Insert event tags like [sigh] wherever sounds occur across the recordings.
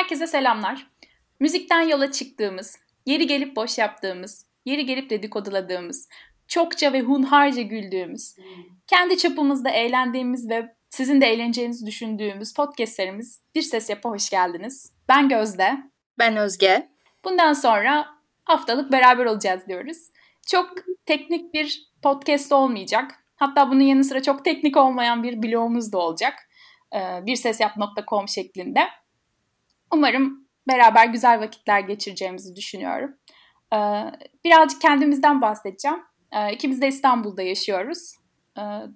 Herkese selamlar. Müzikten yola çıktığımız, yeri gelip boş yaptığımız, yeri gelip dedikoduladığımız, çokça ve hunharca güldüğümüz, kendi çapımızda eğlendiğimiz ve sizin de eğleneceğinizi düşündüğümüz podcastlerimiz Bir Ses Yap'a hoş geldiniz. Ben Gözde. Ben Özge. Bundan sonra haftalık beraber olacağız diyoruz. Çok teknik bir podcast olmayacak. Hatta bunun yanı sıra çok teknik olmayan bir blogumuz da olacak. Ee, birsesyap.com şeklinde. Umarım beraber güzel vakitler geçireceğimizi düşünüyorum. Ee, birazcık kendimizden bahsedeceğim. Ee, ikimiz de İstanbul'da yaşıyoruz.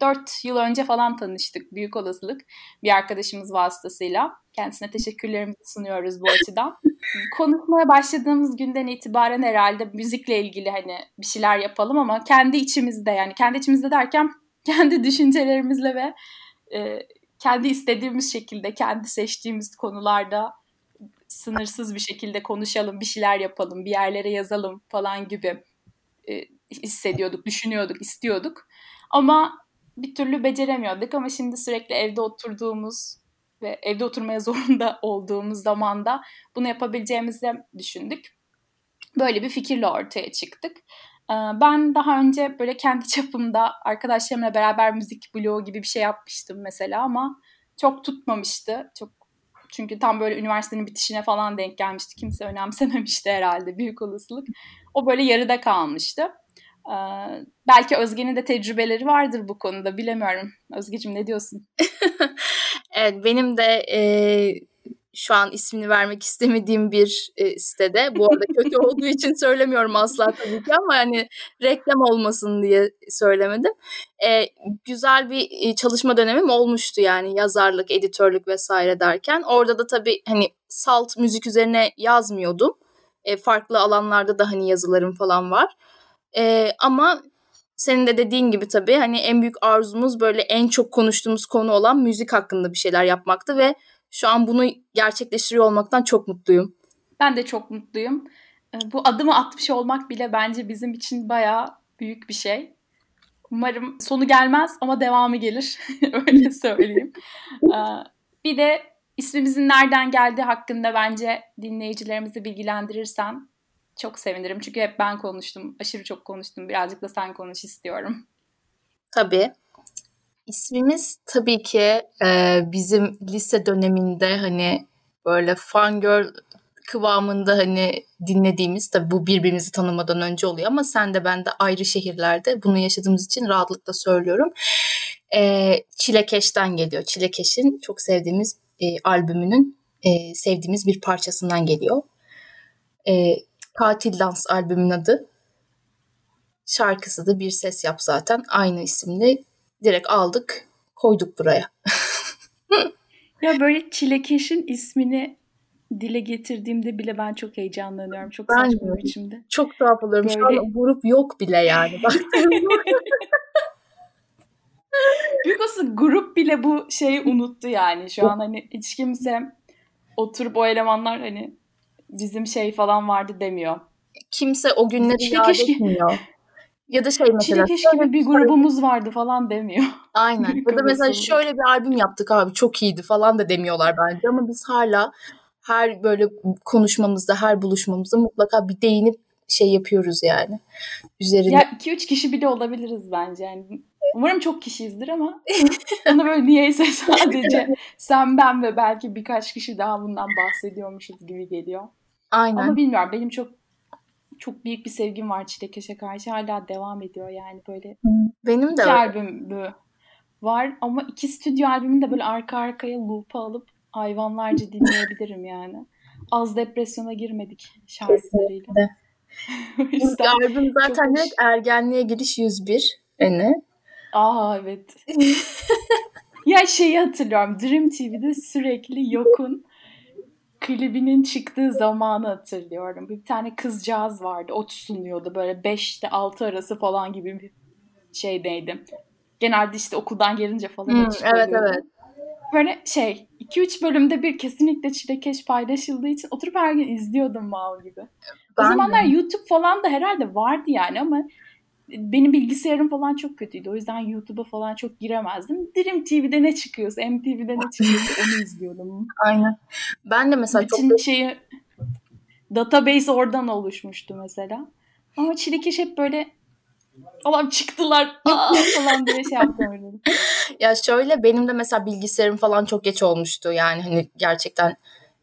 Dört yıl önce falan tanıştık büyük olasılık bir arkadaşımız vasıtasıyla. Kendisine teşekkürlerimizi sunuyoruz bu açıdan. [laughs] Konuşmaya başladığımız günden itibaren herhalde müzikle ilgili hani bir şeyler yapalım ama kendi içimizde yani kendi içimizde derken [laughs] kendi düşüncelerimizle ve e, kendi istediğimiz şekilde kendi seçtiğimiz konularda sınırsız bir şekilde konuşalım, bir şeyler yapalım, bir yerlere yazalım falan gibi e, hissediyorduk, düşünüyorduk, istiyorduk. Ama bir türlü beceremiyorduk ama şimdi sürekli evde oturduğumuz ve evde oturmaya [laughs] zorunda olduğumuz zamanda bunu yapabileceğimizi düşündük. Böyle bir fikirle ortaya çıktık. Ben daha önce böyle kendi [laughs] çapımda arkadaşlarımla beraber müzik bloğu gibi bir şey yapmıştım mesela ama çok tutmamıştı. Çok çünkü tam böyle üniversitenin bitişine falan denk gelmişti. Kimse önemsememişti herhalde büyük olasılık. O böyle yarıda kalmıştı. Ee, belki Özge'nin de tecrübeleri vardır bu konuda bilemiyorum. Özgeciğim ne diyorsun? [laughs] evet benim de e, şu an ismini vermek istemediğim bir e, sitede. Bu arada kötü [laughs] olduğu için söylemiyorum asla tabii ki ama hani reklam olmasın diye söylemedim. E, güzel bir e, çalışma dönemim olmuştu yani yazarlık, editörlük vesaire derken. Orada da tabii hani salt müzik üzerine yazmıyordum. E, farklı alanlarda da hani yazılarım falan var. E, ama senin de dediğin gibi tabii hani en büyük arzumuz böyle en çok konuştuğumuz konu olan müzik hakkında bir şeyler yapmaktı ve şu an bunu gerçekleştiriyor olmaktan çok mutluyum. Ben de çok mutluyum. Ee, bu adımı atmış olmak bile bence bizim için bayağı büyük bir şey. Umarım sonu gelmez ama devamı gelir. [laughs] Öyle [laughs] söyleyeyim. Ee, bir de ismimizin nereden geldiği hakkında bence dinleyicilerimizi bilgilendirirsen çok sevinirim. Çünkü hep ben konuştum. Aşırı çok konuştum. Birazcık da sen konuş istiyorum. Tabii. İsmimiz tabii ki e, bizim lise döneminde hani böyle fangirl kıvamında hani dinlediğimiz tabii bu birbirimizi tanımadan önce oluyor ama sen de ben de ayrı şehirlerde bunu yaşadığımız için rahatlıkla söylüyorum. E, Çilekeş'ten geliyor. Çilekeş'in çok sevdiğimiz e, albümünün e, sevdiğimiz bir parçasından geliyor. E, Katil Dans albümün adı. Şarkısı da Bir Ses Yap zaten aynı isimli direkt aldık koyduk buraya. ya böyle çilekeşin ismini dile getirdiğimde bile ben çok heyecanlanıyorum. Çok ben saçma bir biçimde. Çok tuhaf oluyorum. Böyle... Şu an grup yok bile yani. [laughs] Büyük olsun grup bile bu şeyi unuttu yani. Şu an hani hiç kimse oturup o elemanlar hani bizim şey falan vardı demiyor. Kimse o günleri yad etmiyor. Ya da şey mesela. Çilekeş gibi bir grubumuz vardı falan demiyor. Aynen. [laughs] ya da mesela şöyle bir albüm yaptık abi çok iyiydi falan da demiyorlar bence ama biz hala her böyle konuşmamızda, her buluşmamızda mutlaka bir değinip şey yapıyoruz yani. Üzerine. Ya 2-3 kişi bile olabiliriz bence yani. Umarım çok kişiyizdir ama [laughs] onu böyle niyeyse sadece sen ben ve belki birkaç kişi daha bundan bahsediyormuşuz gibi geliyor. Aynen. Ama bilmiyorum benim çok çok büyük bir sevgim var Çilekeş'e karşı. Hala devam ediyor yani böyle. Benim de iki albüm var ama iki stüdyo albümünü de böyle arka arkaya loop'a alıp hayvanlarca dinleyebilirim yani. Az depresyona girmedik şarkılarıyla. İlk [laughs] albüm zaten direkt ergenliğe giriş 101 eni. Aa evet. [laughs] ya şeyi hatırlıyorum. Dream TV'de sürekli Yok'un klibinin çıktığı zamanı hatırlıyorum. Bir tane kızcağız vardı. O sunuyordu böyle 5'te 6 arası falan gibi bir şeydeydi. Genelde işte okuldan gelince falan hmm, Evet evet. Böyle şey 2-3 bölümde bir kesinlikle çilekeş paylaşıldığı için oturup her gün izliyordum mal gibi. Ben o zamanlar de. YouTube falan da herhalde vardı yani ama benim bilgisayarım falan çok kötüydü. O yüzden YouTube'a falan çok giremezdim. Dream TV'de ne çıkıyorsa, MTV'de ne çıkıyorsa onu izliyordum. [laughs] Aynen. Ben de mesela Bütün çok... şeyi database oradan oluşmuştu mesela. Ama Çilekeş hep böyle Allah'ım çıktılar [laughs] aa falan diye şey yaptım. [laughs] ya şöyle benim de mesela bilgisayarım falan çok geç olmuştu. Yani hani gerçekten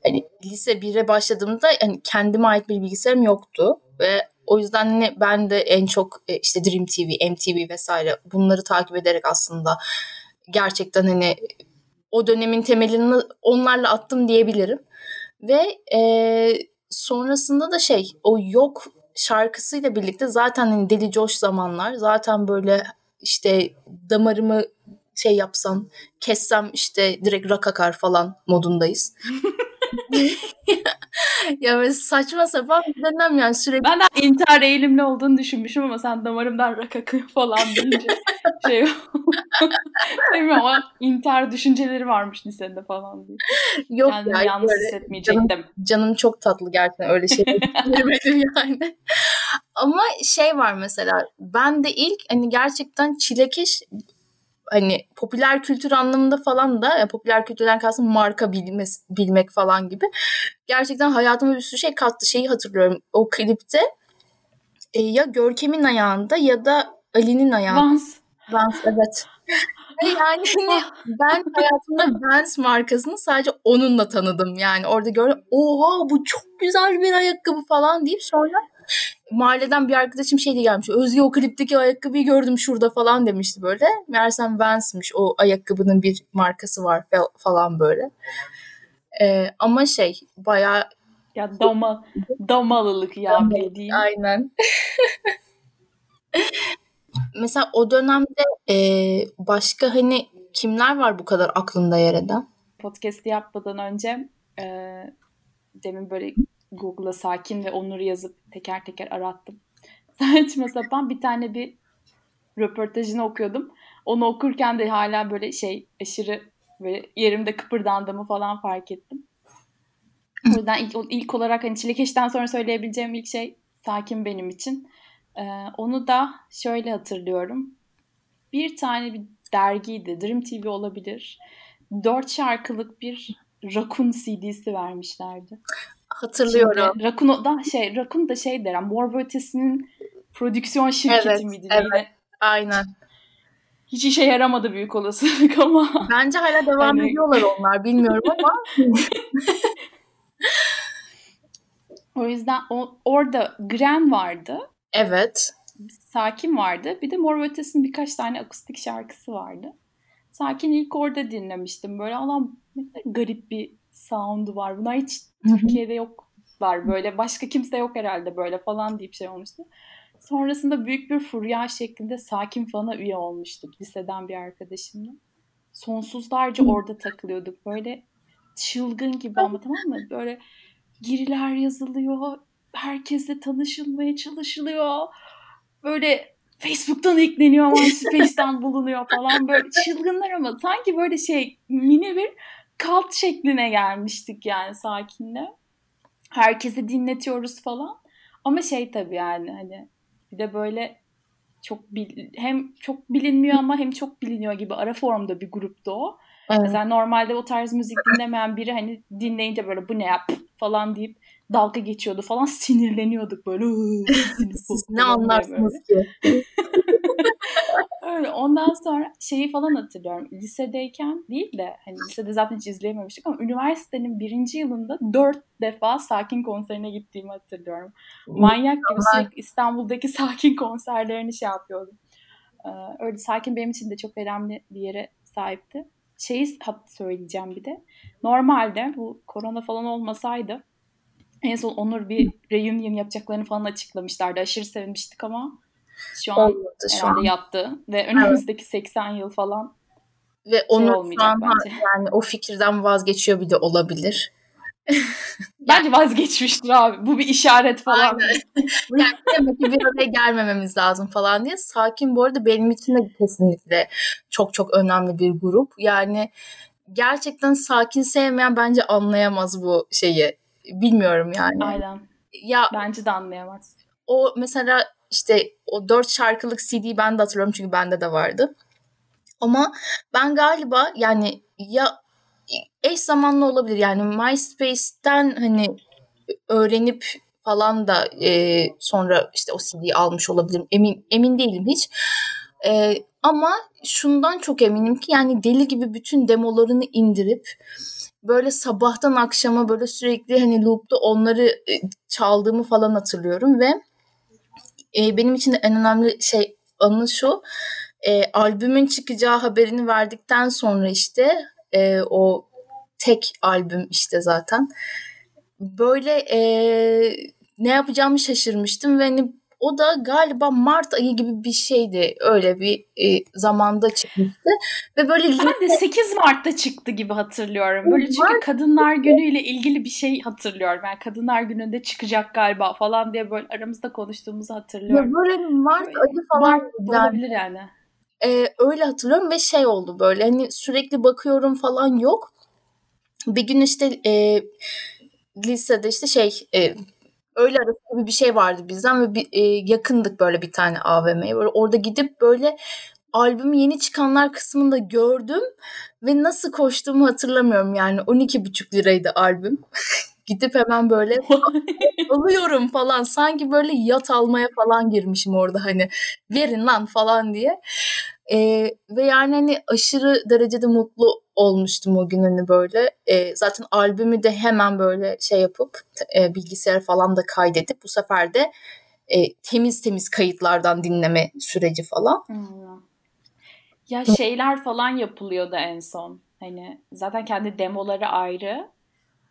hani lise 1'e başladığımda hani kendime ait bir bilgisayarım yoktu ve o yüzden hani ben de en çok e, işte Dream TV, MTV vesaire bunları takip ederek aslında gerçekten hani o dönemin temelini onlarla attım diyebilirim. Ve e, sonrasında da şey o yok şarkısıyla birlikte zaten hani deli coş zamanlar zaten böyle işte damarımı şey yapsan kessem işte direkt rak akar falan modundayız. [laughs] ya böyle saçma sapan bir dönem yani sürekli. Ben de intihar eğilimli olduğunu düşünmüşüm ama sen damarımdan rak akıyor falan deyince şey [laughs] Bilmiyorum ama intihar düşünceleri varmış lisede falan diye. Yok Kendimi ya, yalnız böyle, hissetmeyecektim. Canım, canım çok tatlı gerçekten öyle [laughs] şeyler düşünemedim yani. ama şey var mesela ben de ilk hani gerçekten çilekeş hani popüler kültür anlamında falan da yani popüler kültürden kastım marka bilmesi, bilmek falan gibi gerçekten hayatıma bir sürü şey kattı. Şeyi hatırlıyorum o klipte e, ya Görkem'in ayağında ya da Ali'nin ayağında. Vans. Vans evet. yani hani ben hayatımda Vans markasını sadece onunla tanıdım. Yani orada gördüm oha bu çok güzel bir ayakkabı falan deyip sonra mahalleden bir arkadaşım şeydi gelmiş. Özge o klipteki ayakkabıyı gördüm şurada falan demişti böyle. Meğersem Vans'mış o ayakkabının bir markası var falan böyle. Ee, ama şey bayağı ya dama damalılık ya bildiğin. Aynen. [laughs] Mesela o dönemde e, başka hani kimler var bu kadar aklında yer eden? Podcast'i yapmadan önce e, demin böyle Google'a Sakin ve Onur yazıp teker teker arattım. [laughs] Saçma sapan bir tane bir röportajını okuyordum. Onu okurken de hala böyle şey aşırı böyle yerimde kıpırdandığımı falan fark ettim. O yüzden ilk, ilk olarak hani Çilekeş'ten sonra söyleyebileceğim ilk şey Sakin benim için. Ee, onu da şöyle hatırlıyorum. Bir tane bir dergiydi. Dream TV olabilir. Dört şarkılık bir Rakun CD'si vermişlerdi. Hatırlıyorum. Şimdi, Rakun da şey Rakun da şey der. Mor Ötesi'nin prodüksiyon şirketi evet, miydi? Evet. Yine? Aynen. Hiç işe yaramadı büyük olasılık ama. Bence hala devam yani... ediyorlar onlar bilmiyorum ama. [laughs] o yüzden o, orada Gren vardı. Evet. Sakin vardı. Bir de Mor ve Ötesi'nin birkaç tane akustik şarkısı vardı. Sakin ilk orada dinlemiştim. Böyle kadar garip bir sound'u var. Bunlar hiç Türkiye'de yoklar böyle. Başka kimse yok herhalde böyle falan deyip şey olmuştu. Sonrasında büyük bir furya şeklinde Sakin Fan'a üye olmuştuk liseden bir arkadaşımla. Sonsuzlarca orada takılıyorduk. Böyle çılgın gibi ama tamam mı? Böyle giriler yazılıyor. Herkesle tanışılmaya çalışılıyor. Böyle Facebook'tan ekleniyor ama [laughs] Space'ten bulunuyor falan böyle çılgınlar ama sanki böyle şey mini bir kalt şekline gelmiştik yani sakinle. Herkese dinletiyoruz falan. Ama şey tabii yani hani bir de böyle çok bil, hem çok bilinmiyor ama hem çok biliniyor gibi ara formda bir gruptu o. Evet. Mesela normalde o tarz müzik dinlemeyen biri hani dinleyince böyle bu ne yap falan deyip dalga geçiyordu falan sinirleniyorduk böyle. Siz ne anlarsınız ki? [laughs] Öyle. Ondan sonra şeyi falan hatırlıyorum. Lisedeyken değil de hani lisede zaten hiç izleyememiştik ama üniversitenin birinci yılında dört defa Sakin konserine gittiğimi hatırlıyorum. Manyak gibi sürekli İstanbul'daki [laughs] Sakin konserlerini şey yapıyordum. Öyle Sakin benim için de çok önemli bir yere sahipti. Şeyi söyleyeceğim bir de. Normalde bu korona falan olmasaydı en son Onur bir reunion yapacaklarını falan açıklamışlardı. Aşırı sevinmiştik ama şu an Olmadı, şu herhalde an. yattı ve önümüzdeki evet. 80 yıl falan ve şey onu şu an bence. yani o fikirden vazgeçiyor bir de olabilir. [laughs] Bence vazgeçmiştir abi. Bu bir işaret falan. [laughs] yani demek ki bir araya gelmememiz lazım falan diye. Sakin bu arada benim için de kesinlikle çok çok önemli bir grup. Yani gerçekten sakin sevmeyen bence anlayamaz bu şeyi. Bilmiyorum yani. Aynen. Ya bence de anlayamaz. O mesela işte o dört şarkılık CD'yi ben de hatırlıyorum çünkü bende de vardı. Ama ben galiba yani ya eş zamanlı olabilir yani MySpace'ten hani öğrenip falan da e, sonra işte o CD'yi almış olabilirim. Emin emin değilim hiç. E, ama şundan çok eminim ki yani deli gibi bütün demolarını indirip böyle sabahtan akşama böyle sürekli hani loop'ta onları e, çaldığımı falan hatırlıyorum ve e, benim için de en önemli şey anı şu e, albümün çıkacağı haberini verdikten sonra işte e, o tek albüm işte zaten. Böyle e, ne yapacağımı şaşırmıştım ve hani o da galiba Mart ayı gibi bir şeydi. Öyle bir e, zamanda çıkmıştı. Ve böyle ben de 8 Mart'ta çıktı gibi hatırlıyorum. Böyle çünkü Mart... Kadınlar Günü ile ilgili bir şey hatırlıyorum. Yani Kadınlar Günü'nde çıkacak galiba falan diye böyle aramızda konuştuğumuzu hatırlıyorum. Ya böyle Mart böyle, ayı falan Mart yani. olabilir yani. Ee, öyle hatırlıyorum ve şey oldu böyle hani sürekli bakıyorum falan yok. Bir gün işte e, lisede işte şey e, öyle arası bir şey vardı bizden ve bir, e, yakındık böyle bir tane AVM'ye. Böyle orada gidip böyle albüm yeni çıkanlar kısmında gördüm ve nasıl koştuğumu hatırlamıyorum yani 12,5 liraydı albüm. [laughs] Gidip hemen böyle [laughs] alıyorum falan sanki böyle yat almaya falan girmişim orada hani verin lan falan diye. Ee, ve yani hani aşırı derecede mutlu olmuştum o gün hani böyle. Ee, zaten albümü de hemen böyle şey yapıp e, bilgisayar falan da kaydedip bu sefer de e, temiz temiz kayıtlardan dinleme süreci falan. Hmm. Ya şeyler falan yapılıyordu en son. Hani zaten kendi demoları ayrı.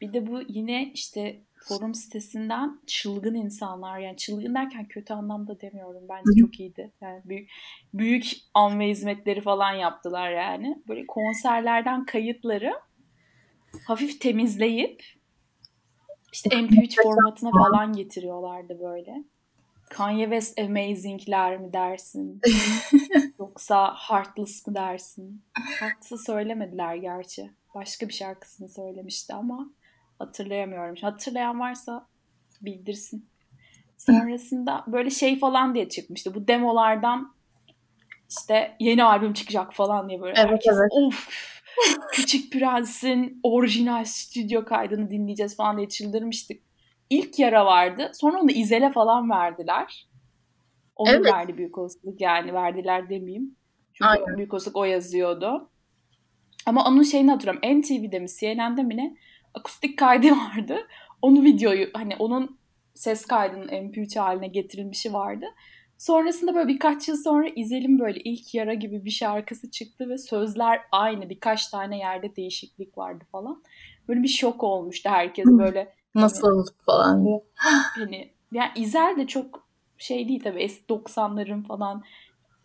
Bir de bu yine işte forum sitesinden çılgın insanlar yani çılgın derken kötü anlamda demiyorum bence çok iyiydi. Yani büyük büyük an ve hizmetleri falan yaptılar yani. Böyle konserlerden kayıtları hafif temizleyip işte MP3 formatına falan getiriyorlardı böyle. Kanye West Amazing'ler mi dersin? [laughs] Yoksa Heartless mı dersin? Heartless'ı söylemediler gerçi. Başka bir şarkısını söylemişti ama Hatırlayamıyorum. Hatırlayan varsa bildirsin. Sonrasında böyle şey falan diye çıkmıştı. Bu demolardan işte yeni albüm çıkacak falan diye böyle evet, herkes evet. of Küçük Prens'in orijinal stüdyo kaydını dinleyeceğiz falan diye çıldırmıştık. İlk yara vardı. Sonra onu izele falan verdiler. Onu evet. verdi büyük olasılık yani verdiler demeyeyim. Çünkü Aynen. büyük olasılık o yazıyordu. Ama onun şeyini hatırlıyorum. NTV'de mi CNN'de mi ne? akustik kaydı [laughs] vardı. Onu videoyu hani onun ses kaydının MP3 haline getirilmişi vardı. Sonrasında böyle birkaç yıl sonra İzel'in böyle ilk yara gibi bir şarkısı çıktı ve sözler aynı. Birkaç tane yerde değişiklik vardı falan. Böyle bir şok olmuştu herkes böyle. Nasıl hani, falan diye. Hani yani İzel de çok şey değil tabii eski 90'ların falan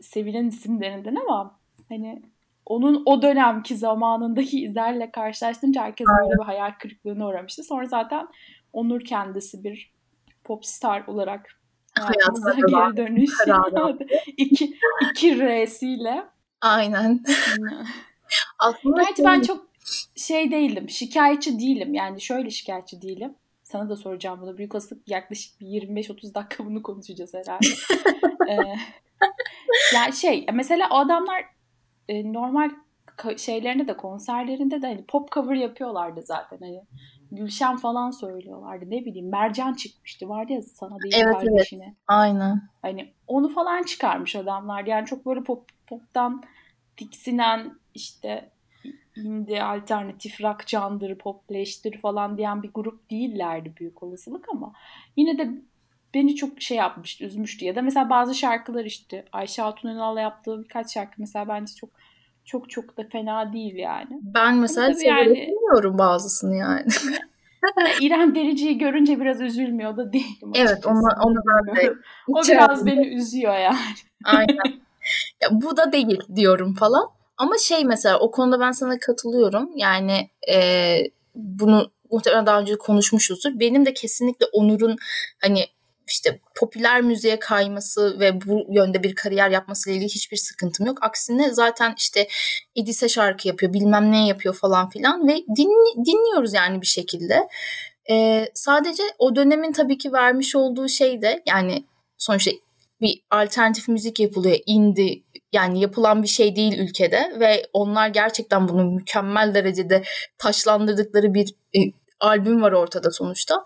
sevilen isimlerinden ama hani onun o dönemki zamanındaki izlerle karşılaştırınca herkes böyle bir hayal kırıklığına uğramıştı. Sonra zaten Onur kendisi bir popstar olarak hayatımıza geri dönüş. [laughs] iki, iki R'siyle. Aynen. [laughs] Aslında Gerçi ben çok şey değilim, şikayetçi değilim. Yani şöyle şikayetçi değilim. Sana da soracağım bunu. Büyük olasılık yaklaşık 25-30 dakika bunu konuşacağız herhalde. [laughs] ee, yani şey, mesela o adamlar e, normal şeylerinde de konserlerinde de hani pop cover yapıyorlardı zaten hani Gülşen falan söylüyorlardı ne bileyim Mercan çıkmıştı vardı ya sana değil evet, kardeşine. Evet. Aynen. Hani onu falan çıkarmış adamlar yani çok böyle pop poptan tiksinen işte indie alternatif rock candır, popleştir falan diyen bir grup değillerdi büyük olasılık ama yine de beni çok şey yapmıştı, üzmüştü. Ya da mesela bazı şarkılar işte Ayşe Hatun Ünal'la yaptığı birkaç şarkı mesela bence çok çok çok da fena değil yani. Ben mesela seviyorum yani, bazısını yani. [laughs] İrem Derici'yi görünce biraz üzülmüyor da değilim. Evet onu, onu ben de. [laughs] o biraz beni üzüyor yani. Aynen. [laughs] Ya, bu da değil diyorum falan. Ama şey mesela o konuda ben sana katılıyorum. Yani e, bunu muhtemelen daha önce konuşmuşuzdur. Benim de kesinlikle Onur'un hani işte popüler müziğe kayması ve bu yönde bir kariyer yapması ile ilgili hiçbir sıkıntım yok. Aksine zaten işte Edis'e şarkı yapıyor, bilmem ne yapıyor falan filan ve din, dinliyoruz yani bir şekilde. Ee, sadece o dönemin tabii ki vermiş olduğu şey de yani sonuçta bir alternatif müzik yapılıyor. Indie yani yapılan bir şey değil ülkede ve onlar gerçekten bunu mükemmel derecede taşlandırdıkları bir e, albüm var ortada sonuçta.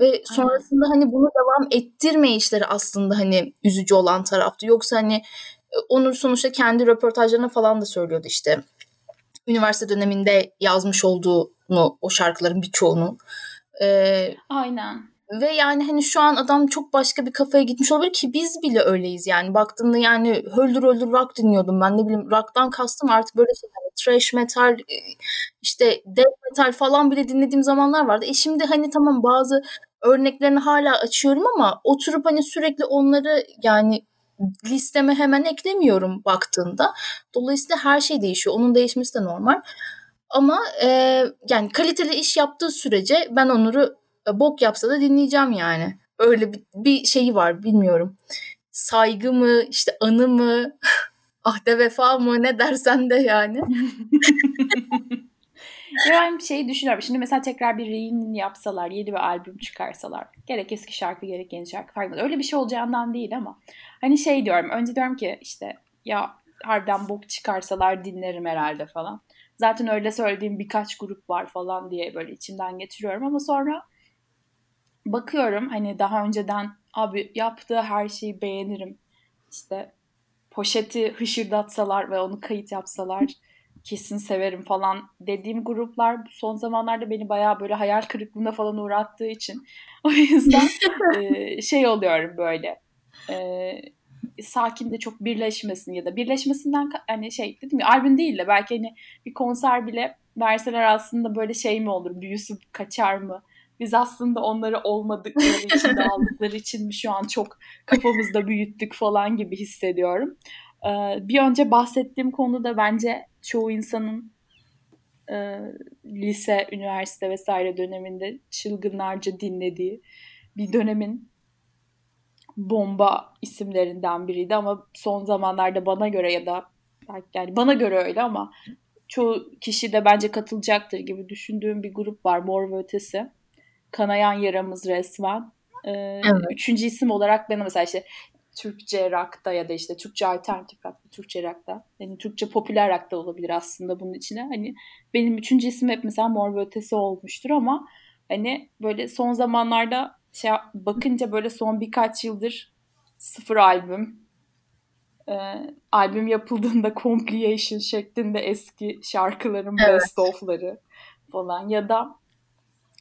Ve sonrasında hani bunu devam ettirme işleri aslında hani üzücü olan taraftı. Yoksa hani e, Onur sonuçta kendi röportajlarına falan da söylüyordu işte. Üniversite döneminde yazmış olduğunu o şarkıların birçoğunu. Ee, Aynen. Ve yani hani şu an adam çok başka bir kafaya gitmiş olabilir ki biz bile öyleyiz yani. Baktığında yani höldür höldür rock dinliyordum ben ne bileyim rock'tan kastım artık böyle şey hani trash metal e, işte death metal falan bile dinlediğim zamanlar vardı. E şimdi hani tamam bazı örneklerini hala açıyorum ama oturup hani sürekli onları yani listeme hemen eklemiyorum baktığında. Dolayısıyla her şey değişiyor. Onun değişmesi de normal. Ama e, yani kaliteli iş yaptığı sürece ben Onur'u e, bok yapsa da dinleyeceğim yani. Öyle bir, bir şeyi var bilmiyorum. Saygı mı işte anı mı [laughs] ahde vefa mı ne dersen de yani. [laughs] ben şey düşünüyorum. Şimdi mesela tekrar bir reunion yapsalar, yeni bir albüm çıkarsalar. Gerek eski şarkı gerek yeni şarkı farklı. Öyle bir şey olacağından değil ama. Hani şey diyorum. Önce diyorum ki işte ya harbiden bok çıkarsalar dinlerim herhalde falan. Zaten öyle söylediğim birkaç grup var falan diye böyle içimden getiriyorum ama sonra bakıyorum hani daha önceden abi yaptığı her şeyi beğenirim. İşte poşeti hışırdatsalar ve onu kayıt yapsalar kesin severim falan dediğim gruplar son zamanlarda beni bayağı böyle hayal kırıklığına falan uğrattığı için [laughs] o yüzden [laughs] e, şey oluyorum böyle e, sakin de çok birleşmesin ya da birleşmesinden hani şey dedim ya albüm değil de belki hani bir konser bile verseler aslında böyle şey mi olur büyüsü kaçar mı biz aslında onları olmadıkları için de [laughs] aldıkları için mi şu an çok kafamızda büyüttük falan gibi hissediyorum. Ee, bir önce bahsettiğim konu da bence çoğu insanın e, lise, üniversite vesaire döneminde çılgınlarca dinlediği bir dönemin bomba isimlerinden biriydi ama son zamanlarda bana göre ya da yani bana göre öyle ama çoğu kişi de bence katılacaktır gibi düşündüğüm bir grup var Mor ve Ötesi. Kanayan yaramız resmen. Ee, evet. Üçüncü isim olarak ben mesela işte Türkçe rock'ta ya da işte Türkçe alternatif rock'ta, Türkçe rock'ta. Yani Türkçe popüler rock'ta olabilir aslında bunun içine. Hani benim üçüncü isim hep mesela Mor ve Ötesi olmuştur ama hani böyle son zamanlarda şey bakınca böyle son birkaç yıldır sıfır albüm e, albüm yapıldığında [laughs] compilation şeklinde eski şarkıların evet. best of'ları falan ya da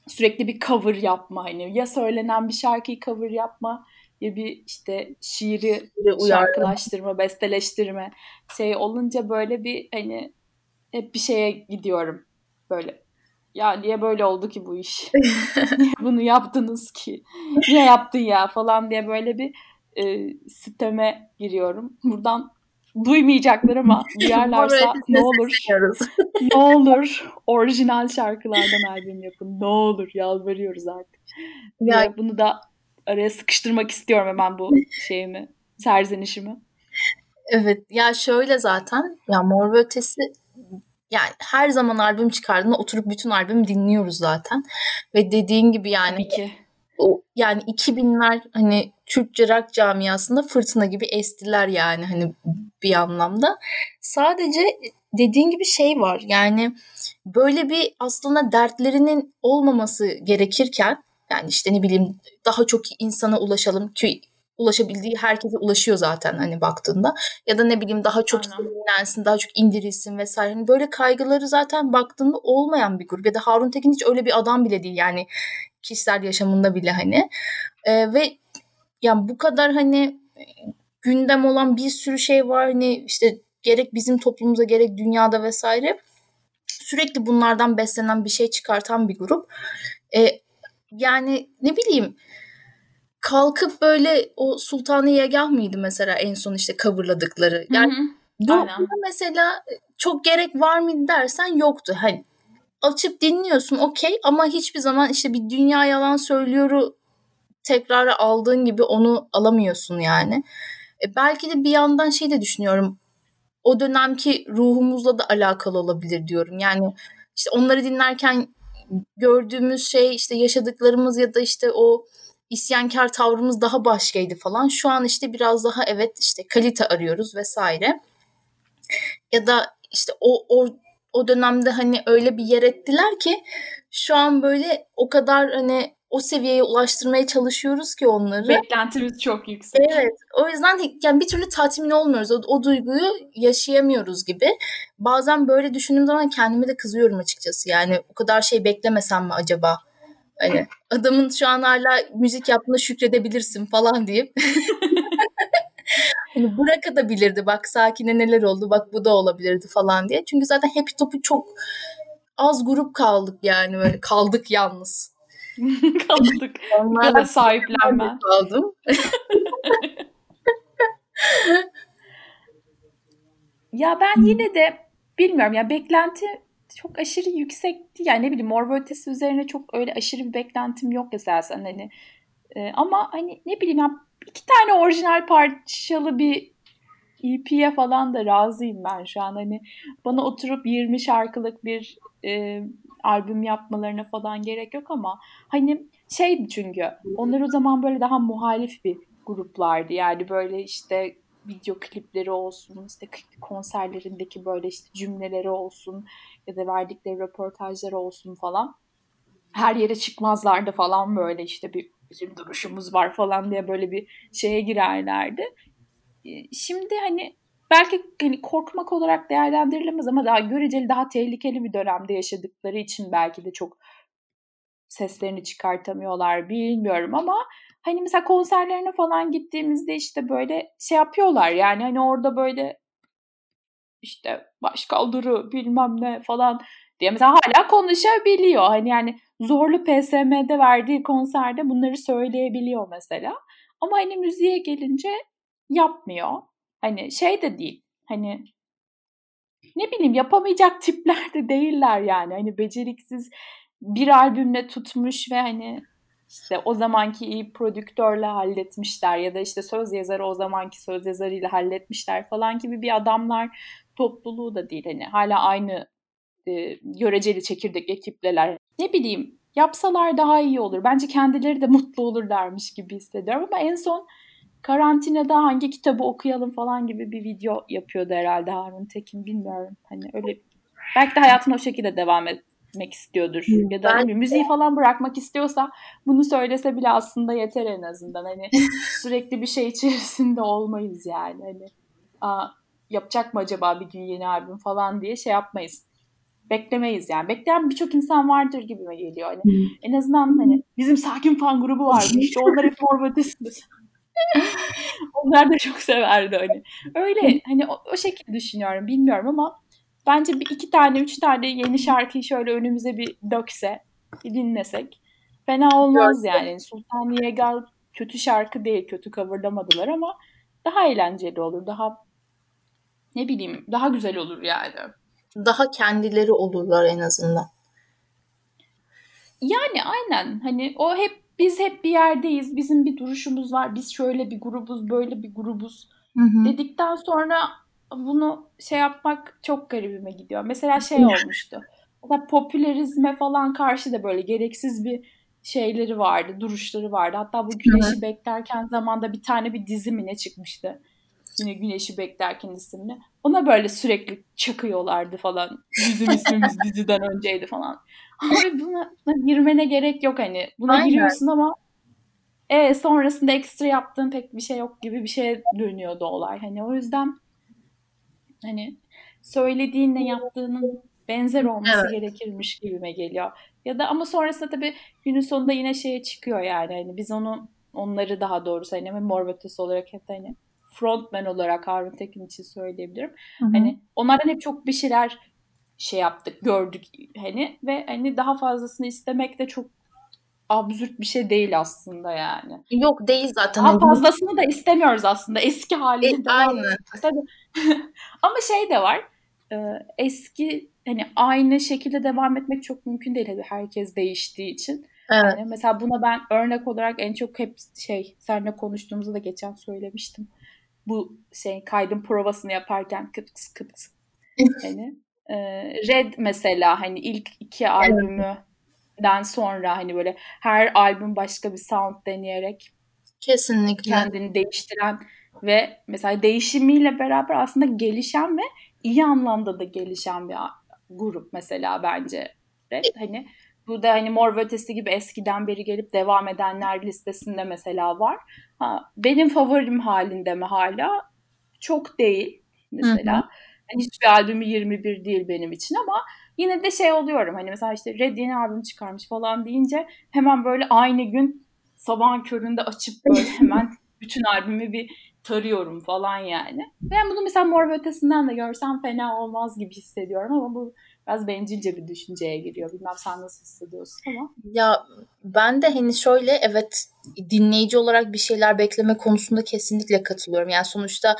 sürekli bir cover yapma hani ya söylenen bir şarkıyı cover yapma ya bir işte şiiri şarkılaştırma, besteleştirme şey olunca böyle bir hani hep bir şeye gidiyorum böyle. Ya niye böyle oldu ki bu iş? [laughs] niye bunu yaptınız ki? Niye yaptın ya falan diye böyle bir e, siteme giriyorum. Buradan duymayacaklar ama [laughs] duyarlarsa ne olur [laughs] ne olur orijinal şarkılardan albüm yapın. Ne olur yalvarıyoruz artık. Ya, bunu da araya sıkıştırmak istiyorum hemen bu [laughs] şeyimi, serzenişimi. Evet ya şöyle zaten ya Mor ve Ötesi yani her zaman albüm çıkardığında oturup bütün albüm dinliyoruz zaten. Ve dediğin gibi yani Tabii ki. o yani 2000'ler hani Türkçe rock camiasında fırtına gibi estiler yani hani bir anlamda. Sadece dediğin gibi şey var yani böyle bir aslında dertlerinin olmaması gerekirken yani işte ne bileyim daha çok insana ulaşalım ki ulaşabildiği herkese ulaşıyor zaten hani baktığında. Ya da ne bileyim daha çok dinlensin, daha çok indirilsin vesaire. Hani böyle kaygıları zaten baktığında olmayan bir grup. Ya da Harun Tekin hiç öyle bir adam bile değil yani kişisel yaşamında bile hani. Ee, ve yani bu kadar hani gündem olan bir sürü şey var. Hani işte gerek bizim toplumumuzda gerek dünyada vesaire sürekli bunlardan beslenen bir şey çıkartan bir grup. Ee, yani ne bileyim kalkıp böyle o Sultanı Yegah mıydı mesela en son işte coverladıkları. Yani bu mesela çok gerek var mıydı dersen yoktu. Hani açıp dinliyorsun okey ama hiçbir zaman işte bir dünya yalan söylüyoru tekrara aldığın gibi onu alamıyorsun yani. E belki de bir yandan şey de düşünüyorum. O dönemki ruhumuzla da alakalı olabilir diyorum. Yani işte onları dinlerken gördüğümüz şey işte yaşadıklarımız ya da işte o isyankar tavrımız daha başkaydı falan. Şu an işte biraz daha evet işte kalite arıyoruz vesaire. Ya da işte o, o o dönemde hani öyle bir yer ettiler ki şu an böyle o kadar hani o seviyeye ulaştırmaya çalışıyoruz ki onları. Beklentimiz çok yüksek. Evet. O yüzden yani bir türlü tatmin olmuyoruz. O, o duyguyu yaşayamıyoruz gibi. Bazen böyle düşündüğüm zaman kendime de kızıyorum açıkçası. Yani o kadar şey beklemesem mi acaba? Hani adamın şu an hala müzik yaptığına şükredebilirsin falan deyip. [laughs] hani bırakabilirdi bak sakine neler oldu bak bu da olabilirdi falan diye. Çünkü zaten Happy Top'u çok az grup kaldık yani böyle kaldık yalnız. [laughs] kaldık. Onlarla sahiplenme. Kaldım. [laughs] ya ben yine de bilmiyorum ya beklenti çok aşırı yüksekti. Yani ne bileyim Mor Ötesi üzerine çok öyle aşırı bir beklentim yok esasen hani. E, ama hani ne bileyim ya iki tane orijinal parçalı bir EP'ye falan da razıyım ben şu an. Hani bana oturup 20 şarkılık bir e, albüm yapmalarına falan gerek yok ama hani şeydi çünkü onlar o zaman böyle daha muhalif bir gruplardı. Yani böyle işte video klipleri olsun, işte konserlerindeki böyle işte cümleleri olsun ya da verdikleri röportajlar olsun falan. Her yere çıkmazlardı falan böyle işte bir bizim duruşumuz var falan diye böyle bir şeye girerlerdi. Şimdi hani belki hani korkmak olarak değerlendirilemez ama daha göreceli daha tehlikeli bir dönemde yaşadıkları için belki de çok seslerini çıkartamıyorlar bilmiyorum ama hani mesela konserlerine falan gittiğimizde işte böyle şey yapıyorlar yani hani orada böyle işte baş kaldırı bilmem ne falan diye mesela hala konuşabiliyor. Hani yani zorlu PSM'de verdiği konserde bunları söyleyebiliyor mesela. Ama hani müziğe gelince yapmıyor. Hani şey de değil. Hani ne bileyim yapamayacak [laughs] tipler de değiller yani. Hani beceriksiz bir albümle tutmuş ve hani işte o zamanki iyi prodüktörle halletmişler ya da işte söz yazarı o zamanki söz yazarıyla halletmişler falan gibi bir adamlar topluluğu da değil. Hani hala aynı e, göreceli çekirdek ekipleler. Ne bileyim yapsalar daha iyi olur. Bence kendileri de mutlu olurlarmış gibi hissediyorum ama en son karantinada hangi kitabı okuyalım falan gibi bir video yapıyordu herhalde Harun Tekin bilmiyorum. Hani öyle belki de hayatına o şekilde devam etmek istiyordur. Hmm, ya da ben... müziği falan bırakmak istiyorsa bunu söylese bile aslında yeter en azından. Hani [laughs] sürekli bir şey içerisinde olmayız yani. Hani aa, yapacak mı acaba bir gün yeni albüm falan diye şey yapmayız. Beklemeyiz yani. Bekleyen birçok insan vardır gibi mi geliyor. Hani hmm. en azından hani bizim sakin fan grubu vardı. İşte onlar hep. [laughs] [laughs] onlar da çok severdi hani. Öyle hani o, o şekilde düşünüyorum. Bilmiyorum ama bence bir iki tane, üç tane yeni şarkıyı şöyle önümüze bir dökse, bir dinlesek fena olmaz yani. Sultan Yegal kötü şarkı değil, kötü coverlamadılar ama daha eğlenceli olur, daha ne bileyim daha güzel olur yani. Daha kendileri olurlar en azından. Yani aynen hani o hep biz hep bir yerdeyiz. Bizim bir duruşumuz var. Biz şöyle bir grubuz, böyle bir grubuz hı hı. dedikten sonra bunu şey yapmak çok garibime gidiyor. Mesela şey olmuştu. Mesela popülerizme falan karşı da böyle gereksiz bir şeyleri vardı, duruşları vardı. Hatta bu güneşi hı. beklerken zamanda bir tane bir dizi mi ne çıkmıştı? Yine Güneşi Beklerken isimli. Ona böyle sürekli çakıyorlardı falan. Bizim ismimiz [laughs] diziden önceydi falan. Abi buna, buna girmene gerek yok hani. Buna Aynen. giriyorsun ama e, sonrasında ekstra yaptığın pek bir şey yok gibi bir şeye dönüyordu olay. Hani o yüzden hani söylediğinle yaptığının benzer olması evet. gerekirmiş gibime geliyor. Ya da ama sonrasında tabii günün sonunda yine şeye çıkıyor yani. Hani biz onu onları daha doğrusu hani mor olarak hep hani frontman olarak Harun Tekin için söyleyebilirim. Hı hı. Hani onlardan hep çok bir şeyler şey yaptık, gördük hani ve hani daha fazlasını istemek de çok absürt bir şey değil aslında yani. Yok değil zaten. Daha fazlasını da istemiyoruz aslında. Eski halini e, aynı. [laughs] Ama şey de var. E, eski hani aynı şekilde devam etmek çok mümkün değil. Herkes değiştiği için. Evet. Yani mesela buna ben örnek olarak en çok hep şey seninle konuştuğumuzda da geçen söylemiştim bu şey kaydın provasını yaparken kıps kıps [laughs] hani e, Red mesela hani ilk iki albümü den sonra hani böyle her albüm başka bir sound deneyerek kesinlikle kendini değiştiren ve mesela değişimiyle beraber aslında gelişen ve iyi anlamda da gelişen bir grup mesela bence. Evet, hani bu da hani Mor ve Ötesi gibi eskiden beri gelip devam edenler listesinde mesela var. Ha, benim favorim halinde mi hala? Çok değil mesela. Hı hı. Yani hiçbir albümü 21 değil benim için ama yine de şey oluyorum. Hani mesela işte Red yeni albüm çıkarmış falan deyince hemen böyle aynı gün sabahın köründe açıp böyle [laughs] hemen bütün albümü bir tarıyorum falan yani. Ben bunu mesela Mor Ötesi'nden de görsem fena olmaz gibi hissediyorum ama bu biraz bencilce bir düşünceye giriyor. Bilmem sen nasıl hissediyorsun ama. Ya ben de hani şöyle evet dinleyici olarak bir şeyler bekleme konusunda kesinlikle katılıyorum. Yani sonuçta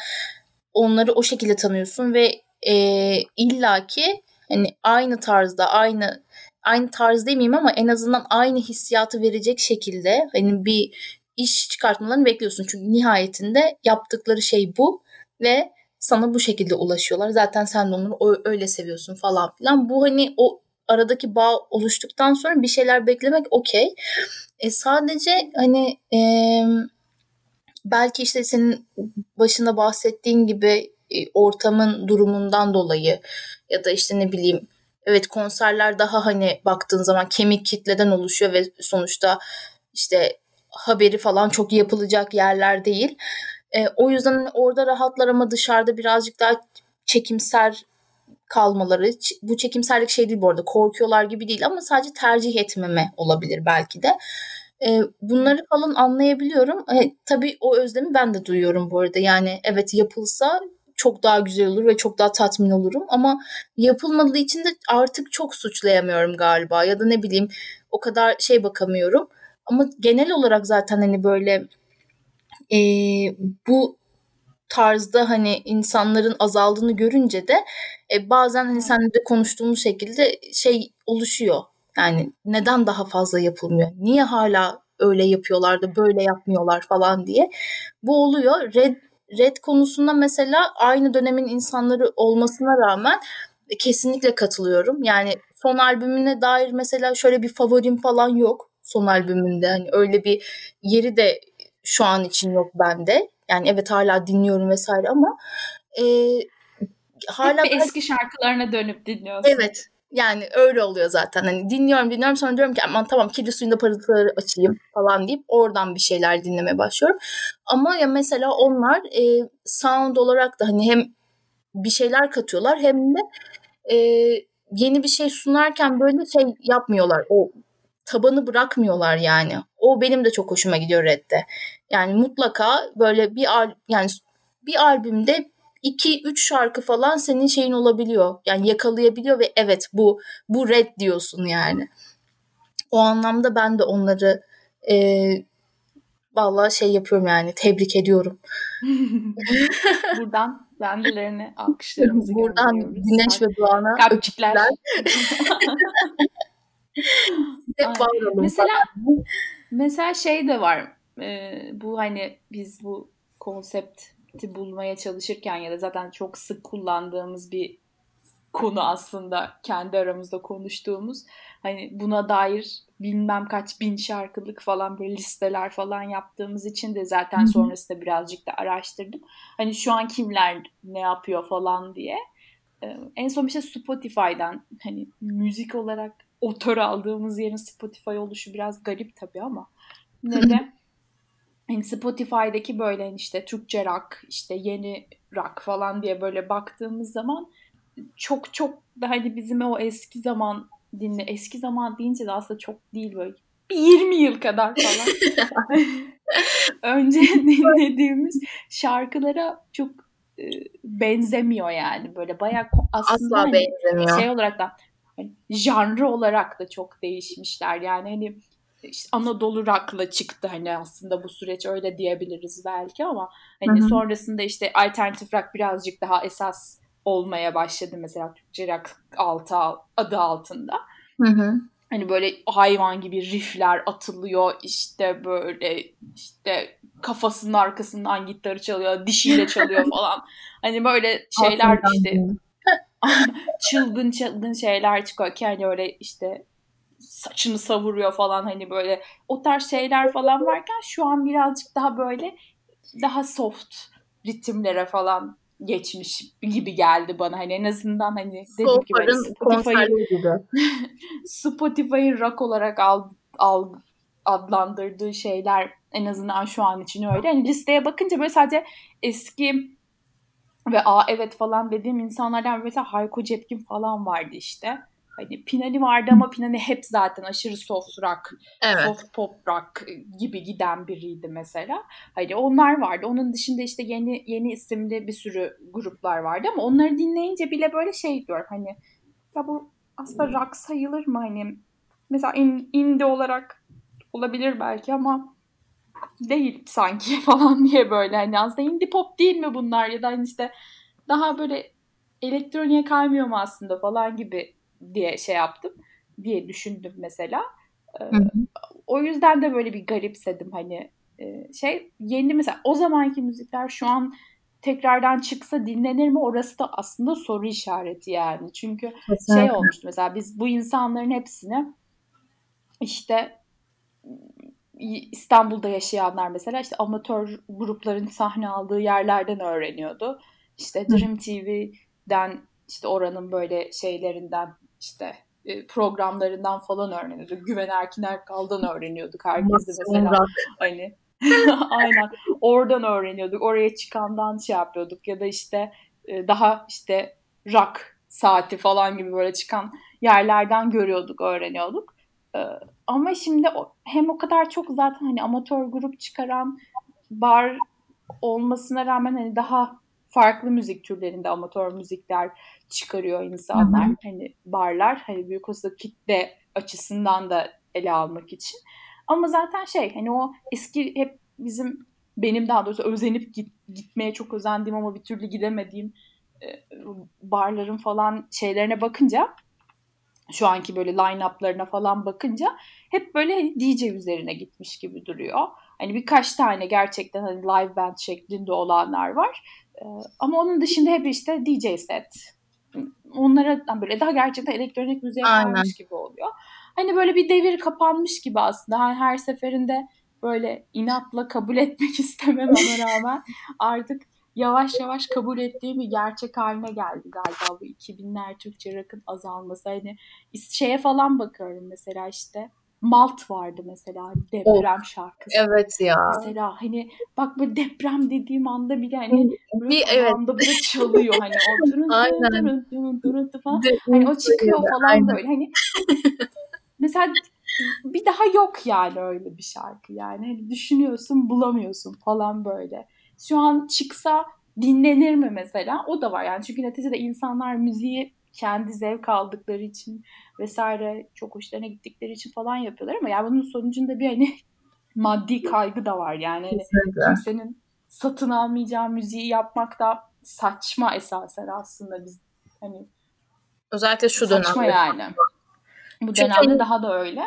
onları o şekilde tanıyorsun ve e, illaki hani aynı tarzda aynı aynı tarz demeyeyim ama en azından aynı hissiyatı verecek şekilde hani bir iş çıkartmalarını bekliyorsun. Çünkü nihayetinde yaptıkları şey bu ve sana bu şekilde ulaşıyorlar. Zaten sen de onları öyle seviyorsun falan filan. Bu hani o aradaki bağ oluştuktan sonra bir şeyler beklemek okey. E sadece hani e, belki işte senin başında bahsettiğin gibi e, ortamın durumundan dolayı ya da işte ne bileyim evet konserler daha hani baktığın zaman kemik kitleden oluşuyor ve sonuçta işte haberi falan çok yapılacak yerler değil. E, o yüzden orada rahatlar ama dışarıda birazcık daha çekimser kalmaları. Bu çekimserlik şey değil bu arada korkuyorlar gibi değil ama sadece tercih etmeme olabilir belki de. E, bunları falan anlayabiliyorum. E, tabii o özlemi ben de duyuyorum bu arada. Yani evet yapılsa çok daha güzel olur ve çok daha tatmin olurum ama yapılmadığı için de artık çok suçlayamıyorum galiba ya da ne bileyim o kadar şey bakamıyorum. Ama genel olarak zaten hani böyle e, bu tarzda hani insanların azaldığını görünce de e, bazen hani seninle de konuştuğumuz şekilde şey oluşuyor. Yani neden daha fazla yapılmıyor? Niye hala öyle yapıyorlar da böyle yapmıyorlar falan diye. Bu oluyor. Red Red konusunda mesela aynı dönemin insanları olmasına rağmen kesinlikle katılıyorum. Yani son albümüne dair mesela şöyle bir favorim falan yok son albümünde. Hani öyle bir yeri de şu an için yok bende. Yani evet hala dinliyorum vesaire ama e, hala Hep eski şarkılarına dönüp dinliyorsun. Evet. Yani öyle oluyor zaten. Hani dinliyorum dinliyorum sonra diyorum ki aman tamam kedi suyunda parıltıları açayım falan deyip oradan bir şeyler dinlemeye başlıyorum. Ama ya mesela onlar e, sound olarak da hani hem bir şeyler katıyorlar hem de e, yeni bir şey sunarken böyle şey yapmıyorlar. O tabanı bırakmıyorlar yani. O benim de çok hoşuma gidiyor Red'de. Yani mutlaka böyle bir yani bir albümde 2-3 şarkı falan senin şeyin olabiliyor. Yani yakalayabiliyor ve evet bu bu Red diyorsun yani. O anlamda ben de onları e, vallahi şey yapıyorum yani tebrik ediyorum. [laughs] Buradan bendelerine alkışlarımızı Buradan Güneş ve Doğan'a öpücükler. [laughs] Mesela, mesela şey de var. E, bu hani biz bu konsepti bulmaya çalışırken ya da zaten çok sık kullandığımız bir konu aslında kendi aramızda konuştuğumuz hani buna dair bilmem kaç bin şarkılık falan böyle listeler falan yaptığımız için de zaten sonrasında birazcık da araştırdım. Hani şu an kimler ne yapıyor falan diye. Ee, en son bir şey Spotify'dan hani müzik olarak otör aldığımız yerin Spotify oluşu biraz garip tabii ama [laughs] ne de hani Spotify'daki böyle hani işte Türkçe rock, işte yeni rock falan diye böyle baktığımız zaman çok çok da hani bizim o eski zaman dinle eski zaman deyince de aslında çok değil böyle bir 20 yıl kadar falan [laughs] önce dinlediğimiz şarkılara çok e, benzemiyor yani böyle bayağı aslında Asla hani benzemiyor. şey olarak da hani, janrı olarak da çok değişmişler. Yani hani işte Anadolu rock'la çıktı hani aslında bu süreç öyle diyebiliriz belki ama hani Hı-hı. sonrasında işte alternatif rock birazcık daha esas olmaya başladı mesela Türkçe rock altı adı altında. Hı-hı. Hani böyle hayvan gibi riffler atılıyor işte böyle işte kafasının arkasından gitarı çalıyor, dişiyle çalıyor [laughs] falan. Hani böyle şeyler işte [laughs] çılgın çılgın şeyler çıkıyor ki hani öyle işte saçını savuruyor falan hani böyle o tarz şeyler falan varken şu an birazcık daha böyle daha soft ritimlere falan geçmiş gibi geldi bana hani en azından hani dediğim gibi hani Spotify'ın Spotify'ın [laughs] rock olarak al, al, adlandırdığı şeyler en azından şu an için öyle. Yani listeye bakınca böyle sadece eski ve aa evet falan dediğim insanlardan mesela Hayko Cepkin falan vardı işte. Hani Pinani vardı ama Pinani hep zaten aşırı soft rock, evet. soft pop rock gibi giden biriydi mesela. Hani onlar vardı. Onun dışında işte yeni yeni isimli bir sürü gruplar vardı ama onları dinleyince bile böyle şey diyorum hani ya bu aslında rock sayılır mı hani mesela in, indie olarak olabilir belki ama değil sanki [laughs] falan diye böyle hani aslında indie pop değil mi bunlar ya da hani işte daha böyle elektroniğe kaymıyor mu aslında falan gibi diye şey yaptım diye düşündüm mesela. Ee, o yüzden de böyle bir garipsedim hani e, şey yeni mesela o zamanki müzikler şu an tekrardan çıksa dinlenir mi orası da aslında soru işareti yani. Çünkü Kesinlikle. şey olmuştu mesela biz bu insanların hepsini işte İstanbul'da yaşayanlar mesela işte amatör grupların sahne aldığı yerlerden öğreniyordu. İşte Dream TV'den işte oranın böyle şeylerinden işte e, programlarından falan öğreniyorduk. Güven Erkin Erkal'dan öğreniyorduk. Herkes de mesela hani [laughs] aynen oradan öğreniyorduk. Oraya çıkandan şey yapıyorduk ya da işte e, daha işte rock saati falan gibi böyle çıkan yerlerden görüyorduk, öğreniyorduk. E, ama şimdi hem o kadar çok zaten hani amatör grup çıkaran bar olmasına rağmen hani daha farklı müzik türlerinde amatör müzikler çıkarıyor insanlar. Hı hı. Hani barlar hani büyük olsa kitle açısından da ele almak için. Ama zaten şey hani o eski hep bizim benim daha doğrusu özenip git, gitmeye çok özendiğim ama bir türlü gidemediğim e, barların falan şeylerine bakınca şu anki böyle line-up'larına falan bakınca hep böyle hani DJ üzerine gitmiş gibi duruyor. Hani birkaç tane gerçekten hani live band şeklinde olanlar var. Ee, ama onun dışında hep işte DJ set. Onlara böyle daha gerçekten elektronik müziğe kalmış gibi oluyor. Hani böyle bir devir kapanmış gibi aslında. Her, her seferinde böyle inatla kabul etmek [laughs] istemememe rağmen artık yavaş yavaş kabul ettiğim bir gerçek haline geldi galiba bu 2000'ler Türkçe rock'ın azalması. Hani şeye falan bakıyorum mesela işte Malt vardı mesela deprem oh, şarkısı. Evet ya. Mesela hani bak bu deprem dediğim anda bile hani bir evet. anda böyle çalıyor hani o durun durun durun durun falan. Hani o çıkıyor falan Aynen. böyle hani [laughs] mesela bir daha yok yani öyle bir şarkı yani. Hani düşünüyorsun bulamıyorsun falan böyle. Şu an çıksa dinlenir mi mesela? O da var yani. Çünkü neticede insanlar müziği kendi zevk aldıkları için vesaire çok hoşlarına gittikleri için falan yapıyorlar ama yani bunun sonucunda bir hani [laughs] maddi kaygı da var yani. Hani kimsenin satın almayacağı müziği yapmak da saçma esasen aslında biz hani özellikle şu dönemde. Saçma yani. Bu Çünkü dönemde hani, daha da öyle.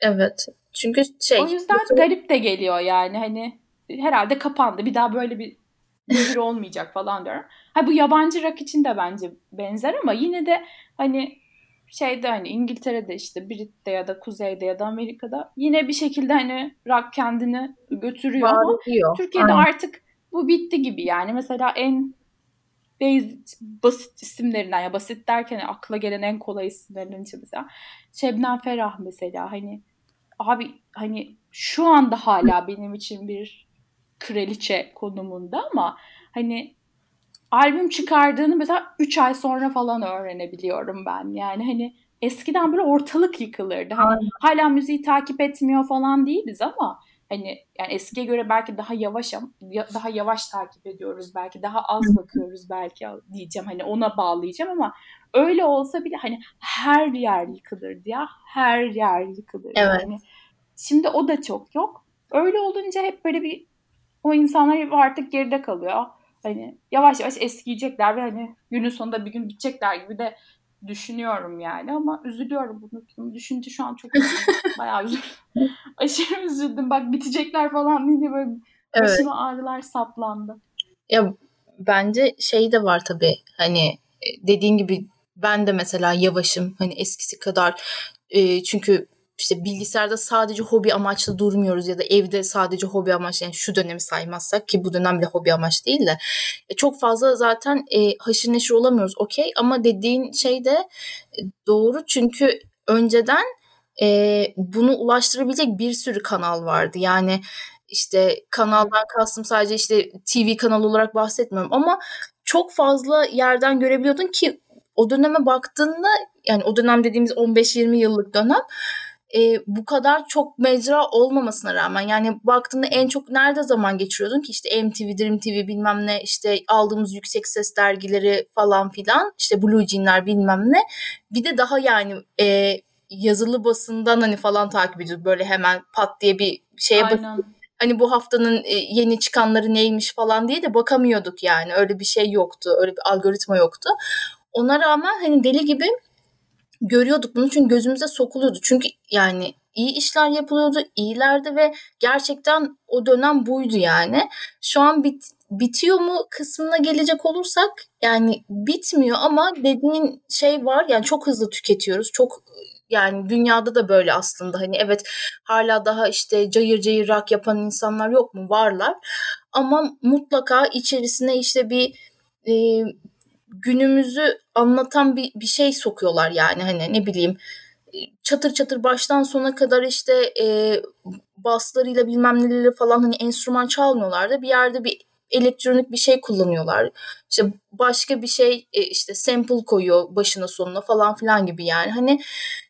Evet. Çünkü şey. O yüzden bu... garip de geliyor yani hani herhalde kapandı. Bir daha böyle bir devir olmayacak falan diyorum. Ha bu yabancı rock için de bence benzer ama yine de hani şeyde hani İngiltere'de işte Brit'te ya da Kuzey'de ya da Amerika'da yine bir şekilde hani rock kendini götürüyor Var ama. Türkiye'de Aynen. artık bu bitti gibi yani mesela en basic, basit isimlerinden ya basit derken akla gelen en kolay isimlerinden işte mesela Şebnem Ferah mesela hani abi hani şu anda hala benim için bir kraliçe konumunda ama hani albüm çıkardığını mesela 3 ay sonra falan öğrenebiliyorum ben. Yani hani eskiden böyle ortalık yıkılırdı. Hani hala müziği takip etmiyor falan değiliz ama hani yani eskiye göre belki daha yavaş daha yavaş takip ediyoruz belki daha az bakıyoruz belki diyeceğim hani ona bağlayacağım ama öyle olsa bile hani her yer yıkılırdı ya her yer yıkılırdı evet. yani şimdi o da çok yok öyle olunca hep böyle bir o insanlar artık geride kalıyor. Hani yavaş yavaş eskiyecekler ve hani günün sonunda bir gün bitecekler gibi de düşünüyorum yani ama üzülüyorum bunu, bunu düşünce şu an çok [laughs] bayağı üzüldüm. [laughs] Aşırı üzüldüm. Bak bitecekler falan diye böyle evet. başıma ağrılar saplandı. Ya bence şey de var tabii hani e, dediğin gibi ben de mesela yavaşım hani eskisi kadar e, çünkü işte bilgisayarda sadece hobi amaçlı durmuyoruz ya da evde sadece hobi amaçlı yani şu dönemi saymazsak ki bu dönem bile hobi amaç değil de e, çok fazla zaten e, haşır neşir olamıyoruz okey. Ama dediğin şey de e, doğru. Çünkü önceden e, bunu ulaştırabilecek bir sürü kanal vardı. Yani işte kanaldan kastım sadece işte TV kanalı olarak bahsetmiyorum ama çok fazla yerden görebiliyordun ki o döneme baktığında yani o dönem dediğimiz 15-20 yıllık dönem e, bu kadar çok mecra olmamasına rağmen yani baktığında en çok nerede zaman geçiriyordun ki? İşte MTV, Dream TV bilmem ne işte aldığımız yüksek ses dergileri falan filan işte Blue Jean'ler bilmem ne. Bir de daha yani e, yazılı basından hani falan takip ediyorduk. Böyle hemen pat diye bir şeye basıp hani bu haftanın yeni çıkanları neymiş falan diye de bakamıyorduk yani. Öyle bir şey yoktu öyle bir algoritma yoktu. Ona rağmen hani deli gibi görüyorduk bunu çünkü gözümüze sokuluyordu. Çünkü yani iyi işler yapılıyordu, iyilerdi ve gerçekten o dönem buydu yani. Şu an bit, bitiyor mu kısmına gelecek olursak yani bitmiyor ama dediğin şey var yani çok hızlı tüketiyoruz. Çok yani dünyada da böyle aslında hani evet hala daha işte cayır cayır rock yapan insanlar yok mu? Varlar. Ama mutlaka içerisine işte bir e, günümüzü anlatan bir, bir şey sokuyorlar yani hani ne bileyim çatır çatır baştan sona kadar işte e, baslarıyla bilmem neleriyle falan hani enstrüman çalmıyorlar da bir yerde bir elektronik bir şey kullanıyorlar. İşte başka bir şey e, işte sample koyuyor başına sonuna falan filan gibi yani. Hani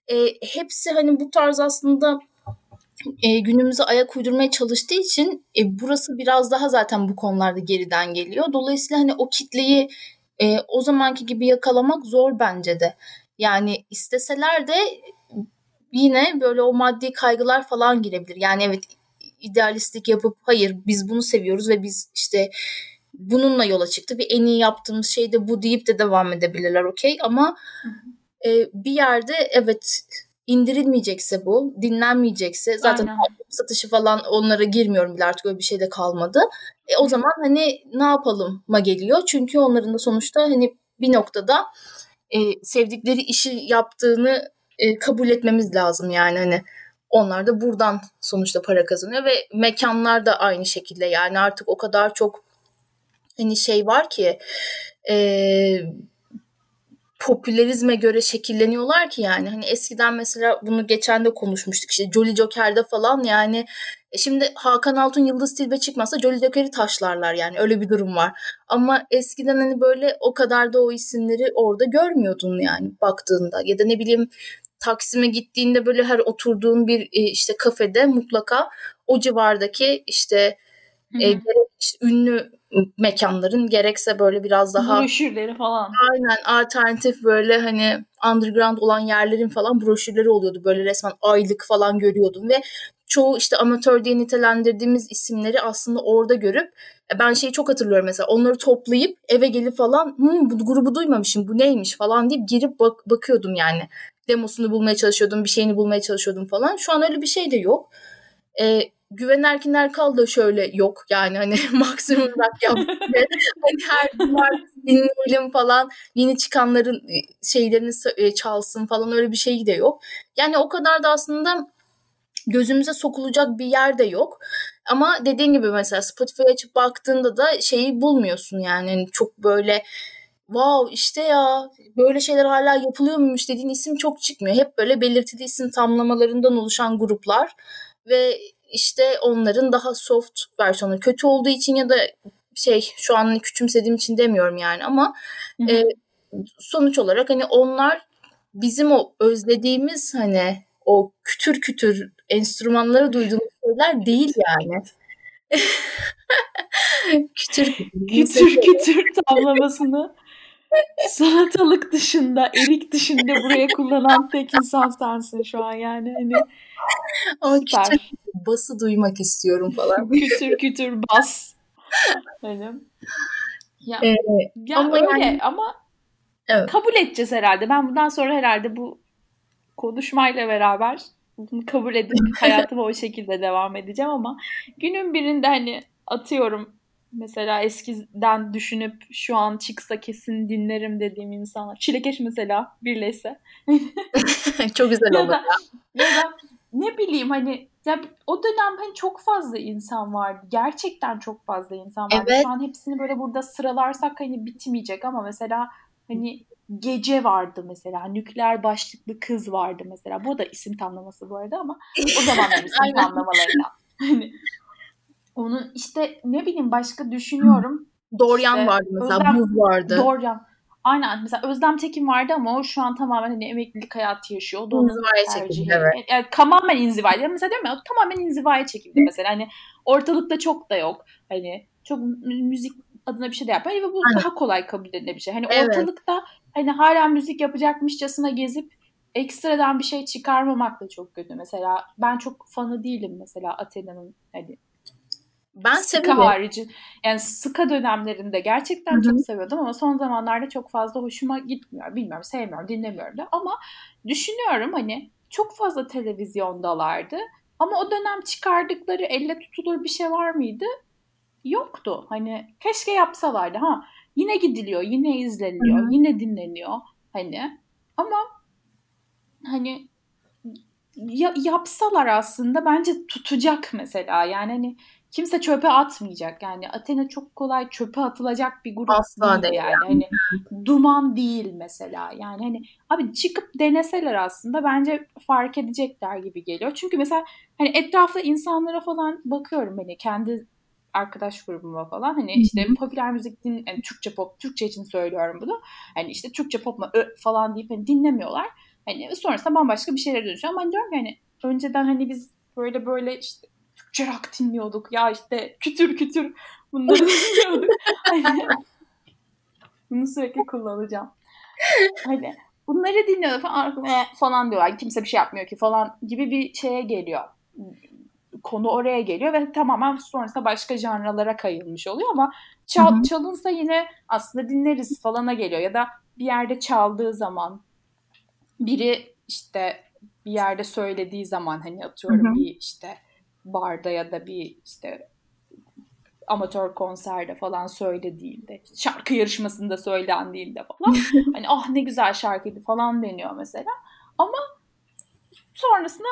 e, hepsi hani bu tarz aslında e, günümüze ayak uydurmaya çalıştığı için e, burası biraz daha zaten bu konularda geriden geliyor. Dolayısıyla hani o kitleyi e, o zamanki gibi yakalamak zor bence de. Yani isteseler de yine böyle o maddi kaygılar falan girebilir. Yani evet idealistlik yapıp hayır biz bunu seviyoruz ve biz işte bununla yola çıktı. Bir en iyi yaptığımız şey de bu deyip de devam edebilirler okey ama e, bir yerde evet indirilmeyecekse bu, dinlenmeyecekse zaten Aynen. satışı falan onlara girmiyorum bile artık öyle bir şey de kalmadı. E, o zaman hani ne yapalım ma geliyor. Çünkü onların da sonuçta hani bir noktada e, sevdikleri işi yaptığını e, kabul etmemiz lazım yani hani onlar da buradan sonuçta para kazanıyor ve mekanlar da aynı şekilde yani artık o kadar çok hani şey var ki e, popülerizme göre şekilleniyorlar ki yani. Hani eskiden mesela bunu geçen de konuşmuştuk işte Jolly Joker'de falan yani e şimdi Hakan Altun Yıldız Tilbe çıkmasa Jolly Joker'i taşlarlar yani öyle bir durum var. Ama eskiden hani böyle o kadar da o isimleri orada görmüyordun yani baktığında ya da ne bileyim Taksim'e gittiğinde böyle her oturduğun bir e, işte kafede mutlaka o civardaki işte, e, gerek işte ünlü mekanların gerekse böyle biraz daha broşürleri falan. Aynen alternatif böyle hani underground olan yerlerin falan broşürleri oluyordu. Böyle resmen aylık falan görüyordum ve çoğu işte amatör diye nitelendirdiğimiz isimleri aslında orada görüp e, ben şeyi çok hatırlıyorum mesela onları toplayıp eve gelip falan Hı, bu grubu duymamışım bu neymiş falan deyip girip bak bakıyordum yani. Demosunu bulmaya çalışıyordum bir şeyini bulmaya çalışıyordum falan. Şu an öyle bir şey de yok. Ee, Güven Erkin Erkal da şöyle yok yani hani [laughs] maksimum [laughs] rock yaptı hani her cumartesi dinleyelim falan yeni çıkanların e, şeylerini e, çalsın falan öyle bir şey de yok. Yani o kadar da aslında gözümüze sokulacak bir yer de yok. Ama dediğin gibi mesela Spotify açıp baktığında da şeyi bulmuyorsun yani hani çok böyle wow işte ya böyle şeyler hala yapılıyor muymuş dediğin isim çok çıkmıyor. Hep böyle belirtili isim tamlamalarından oluşan gruplar ve işte onların daha soft versiyonu kötü olduğu için ya da şey şu an küçümsediğim için demiyorum yani ama e, sonuç olarak hani onlar bizim o özlediğimiz hani o kütür kütür enstrümanları duyduğumuz şeyler değil yani. [laughs] kütür. Kütür kütür tamlamasını salatalık dışında, erik dışında buraya kullanan tek insan sensin şu an yani. Hani Ama süper. bası duymak istiyorum falan. [laughs] kütür kütür bas. Öyle. Ya, ee, ya ama öyle yani, ama evet. kabul edeceğiz herhalde. Ben bundan sonra herhalde bu konuşmayla beraber bunu kabul edip hayatıma o şekilde devam edeceğim ama günün birinde hani atıyorum mesela eskiden düşünüp şu an çıksa kesin dinlerim dediğim insanlar. Çilekeş mesela birleşse. [laughs] Çok güzel olur ya. Da, ya da ne bileyim hani ya o dönem hani çok fazla insan vardı. Gerçekten çok fazla insan vardı. Evet. Şu an hepsini böyle burada sıralarsak hani bitmeyecek ama mesela hani gece vardı mesela. Nükleer başlıklı kız vardı mesela. Bu da isim tamlaması bu arada ama o zamanlar isim [laughs] tamlamalarından. Hani onun işte ne bileyim başka düşünüyorum. Dorian işte, vardı mesela. Özlem, Buz vardı. Dorian. Aynen. Mesela Özlem Tekin vardı ama o şu an tamamen hani emeklilik hayatı yaşıyor. O da tercihi. Evet. Yani, tamamen inzivaya. Mesela diyorum ya tamamen inzivaya çekildi mesela. Hani ortalıkta çok da yok. Hani çok müzik adına bir şey de yapıyor. Ve bu Aynen. daha kolay kabul edilen bir şey. Hani evet. ortalıkta hani hala müzik yapacakmışçasına gezip ekstradan bir şey çıkarmamak da çok kötü. Mesela ben çok fanı değilim mesela Athena'nın hani ben Ska harici. Yani Ska dönemlerinde gerçekten Hı-hı. çok seviyordum ama son zamanlarda çok fazla hoşuma gitmiyor. Bilmiyorum, sevmiyorum, dinlemiyorum da. Ama düşünüyorum hani çok fazla televizyondalardı. Ama o dönem çıkardıkları elle tutulur bir şey var mıydı? Yoktu. Hani keşke yapsalardı. Ha yine gidiliyor, yine izleniliyor, Hı-hı. yine dinleniyor. Hani ama hani ya, yapsalar aslında bence tutacak mesela. Yani hani kimse çöpe atmayacak. Yani Athena çok kolay çöpe atılacak bir grup Asla değil, yani. Hani duman değil mesela. Yani hani abi çıkıp deneseler aslında bence fark edecekler gibi geliyor. Çünkü mesela hani etrafta insanlara falan bakıyorum hani kendi arkadaş grubuma falan hani işte popüler müzik din yani Türkçe pop Türkçe için söylüyorum bunu. Hani işte Türkçe pop falan deyip hani dinlemiyorlar. Hani sonrasında bambaşka bir şeyler dönüşüyor ama hani diyorum ki hani önceden hani biz böyle böyle işte Türkçe rock dinliyorduk. Ya işte kütür kütür bunları [laughs] dinliyorduk. hani, bunu sürekli kullanacağım. Hani bunları dinliyorduk falan, falan diyorlar. Kimse bir şey yapmıyor ki falan gibi bir şeye geliyor. Konu oraya geliyor ve tamamen sonrasında başka janralara kayılmış oluyor ama çal, çalınsa yine aslında dinleriz falana geliyor ya da bir yerde çaldığı zaman biri işte bir yerde söylediği zaman hani atıyorum Hı-hı. bir işte barda ya da bir işte amatör konserde falan söylediğinde, şarkı yarışmasında söylendiğinde falan [laughs] hani ah ne güzel şarkıydı falan deniyor mesela. Ama sonrasında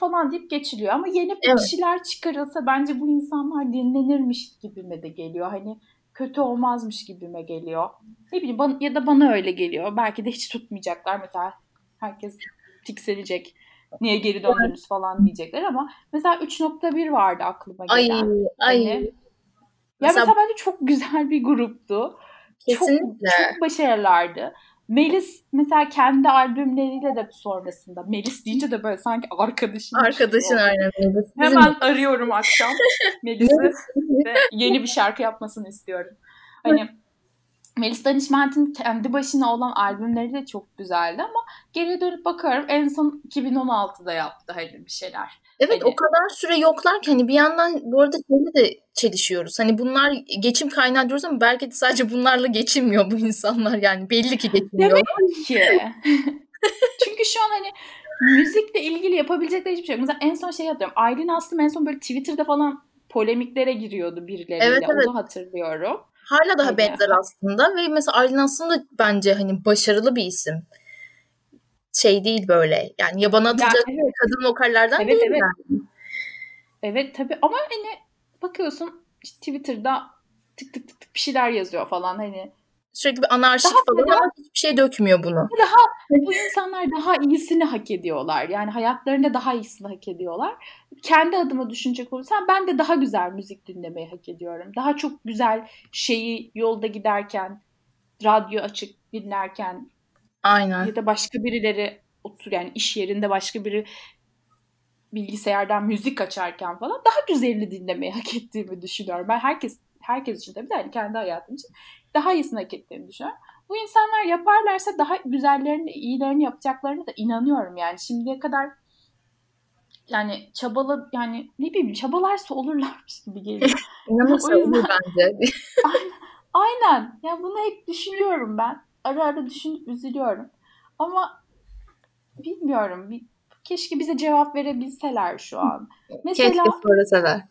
falan deyip geçiliyor. Ama yeni evet. kişiler çıkarılsa bence bu insanlar dinlenirmiş gibime de geliyor. Hani kötü olmazmış gibime geliyor. Ne bileyim bana, ya da bana öyle geliyor. Belki de hiç tutmayacaklar mesela. Herkes tikselecek niye geri döndünüz falan diyecekler ama mesela 3.1 vardı aklıma gelen. Ay ay. Hani, ya mesela, mesela bence çok güzel bir gruptu. Kesinlikle. Çok, çok başarılardı. Melis mesela kendi albümleriyle de sonrasında Melis deyince de böyle sanki arkadaşın. Arkadaşın aynen Melis. Hemen arıyorum akşam [laughs] Melis'i ve yeni bir şarkı yapmasını istiyorum. Hani Melis Danişment'in kendi başına olan albümleri de çok güzeldi ama geri dönüp bakıyorum en son 2016'da yaptı hani bir şeyler. Evet hani... o kadar süre yoklar ki hani bir yandan bu arada şeyle de çelişiyoruz. Hani bunlar geçim kaynağı diyoruz ama belki de sadece bunlarla geçinmiyor bu insanlar yani belli ki geçinmiyor. Demek ki. [laughs] Çünkü şu an hani müzikle ilgili yapabilecekleri hiçbir şey yok. Mesela en son şey hatırlıyorum. Aylin Aslım en son böyle Twitter'da falan polemiklere giriyordu birileriyle. Evet, evet. Onu hatırlıyorum. Hala daha benzer aslında ve mesela Aylin aslında bence hani başarılı bir isim. Şey değil böyle yani yabana atacak yani, evet. kadın vokallerden evet, değil evet. yani. Evet tabii ama hani bakıyorsun işte Twitter'da tık tık tık tık bir şeyler yazıyor falan hani sürekli bir anarşik daha falan daha, ama hiçbir şey dökmüyor bunu. Daha bu insanlar daha iyisini hak ediyorlar. Yani hayatlarında daha iyisini hak ediyorlar. Kendi adıma düşünecek olursam ben de daha güzel müzik dinlemeyi hak ediyorum. Daha çok güzel şeyi yolda giderken, radyo açık dinlerken Aynen. ya da başka birileri otur yani iş yerinde başka biri bilgisayardan müzik açarken falan daha güzelini dinlemeyi hak ettiğimi düşünüyorum. Ben herkes herkes için tabii de yani kendi hayatım için daha iyisini hak ettiğini düşünüyorum. Bu insanlar yaparlarsa daha güzellerini, iyilerini yapacaklarını da inanıyorum yani. Şimdiye kadar yani çabalı yani ne bileyim çabalarsa olurlarmış gibi geliyor. [laughs] İnanırsa yüzden... olur bence. [laughs] aynen, aynen. Ya bunu hep düşünüyorum ben. Ara ara düşünüp üzülüyorum. Ama bilmiyorum. Bir, keşke bize cevap verebilseler şu an. Mesela, keşke söyleseler.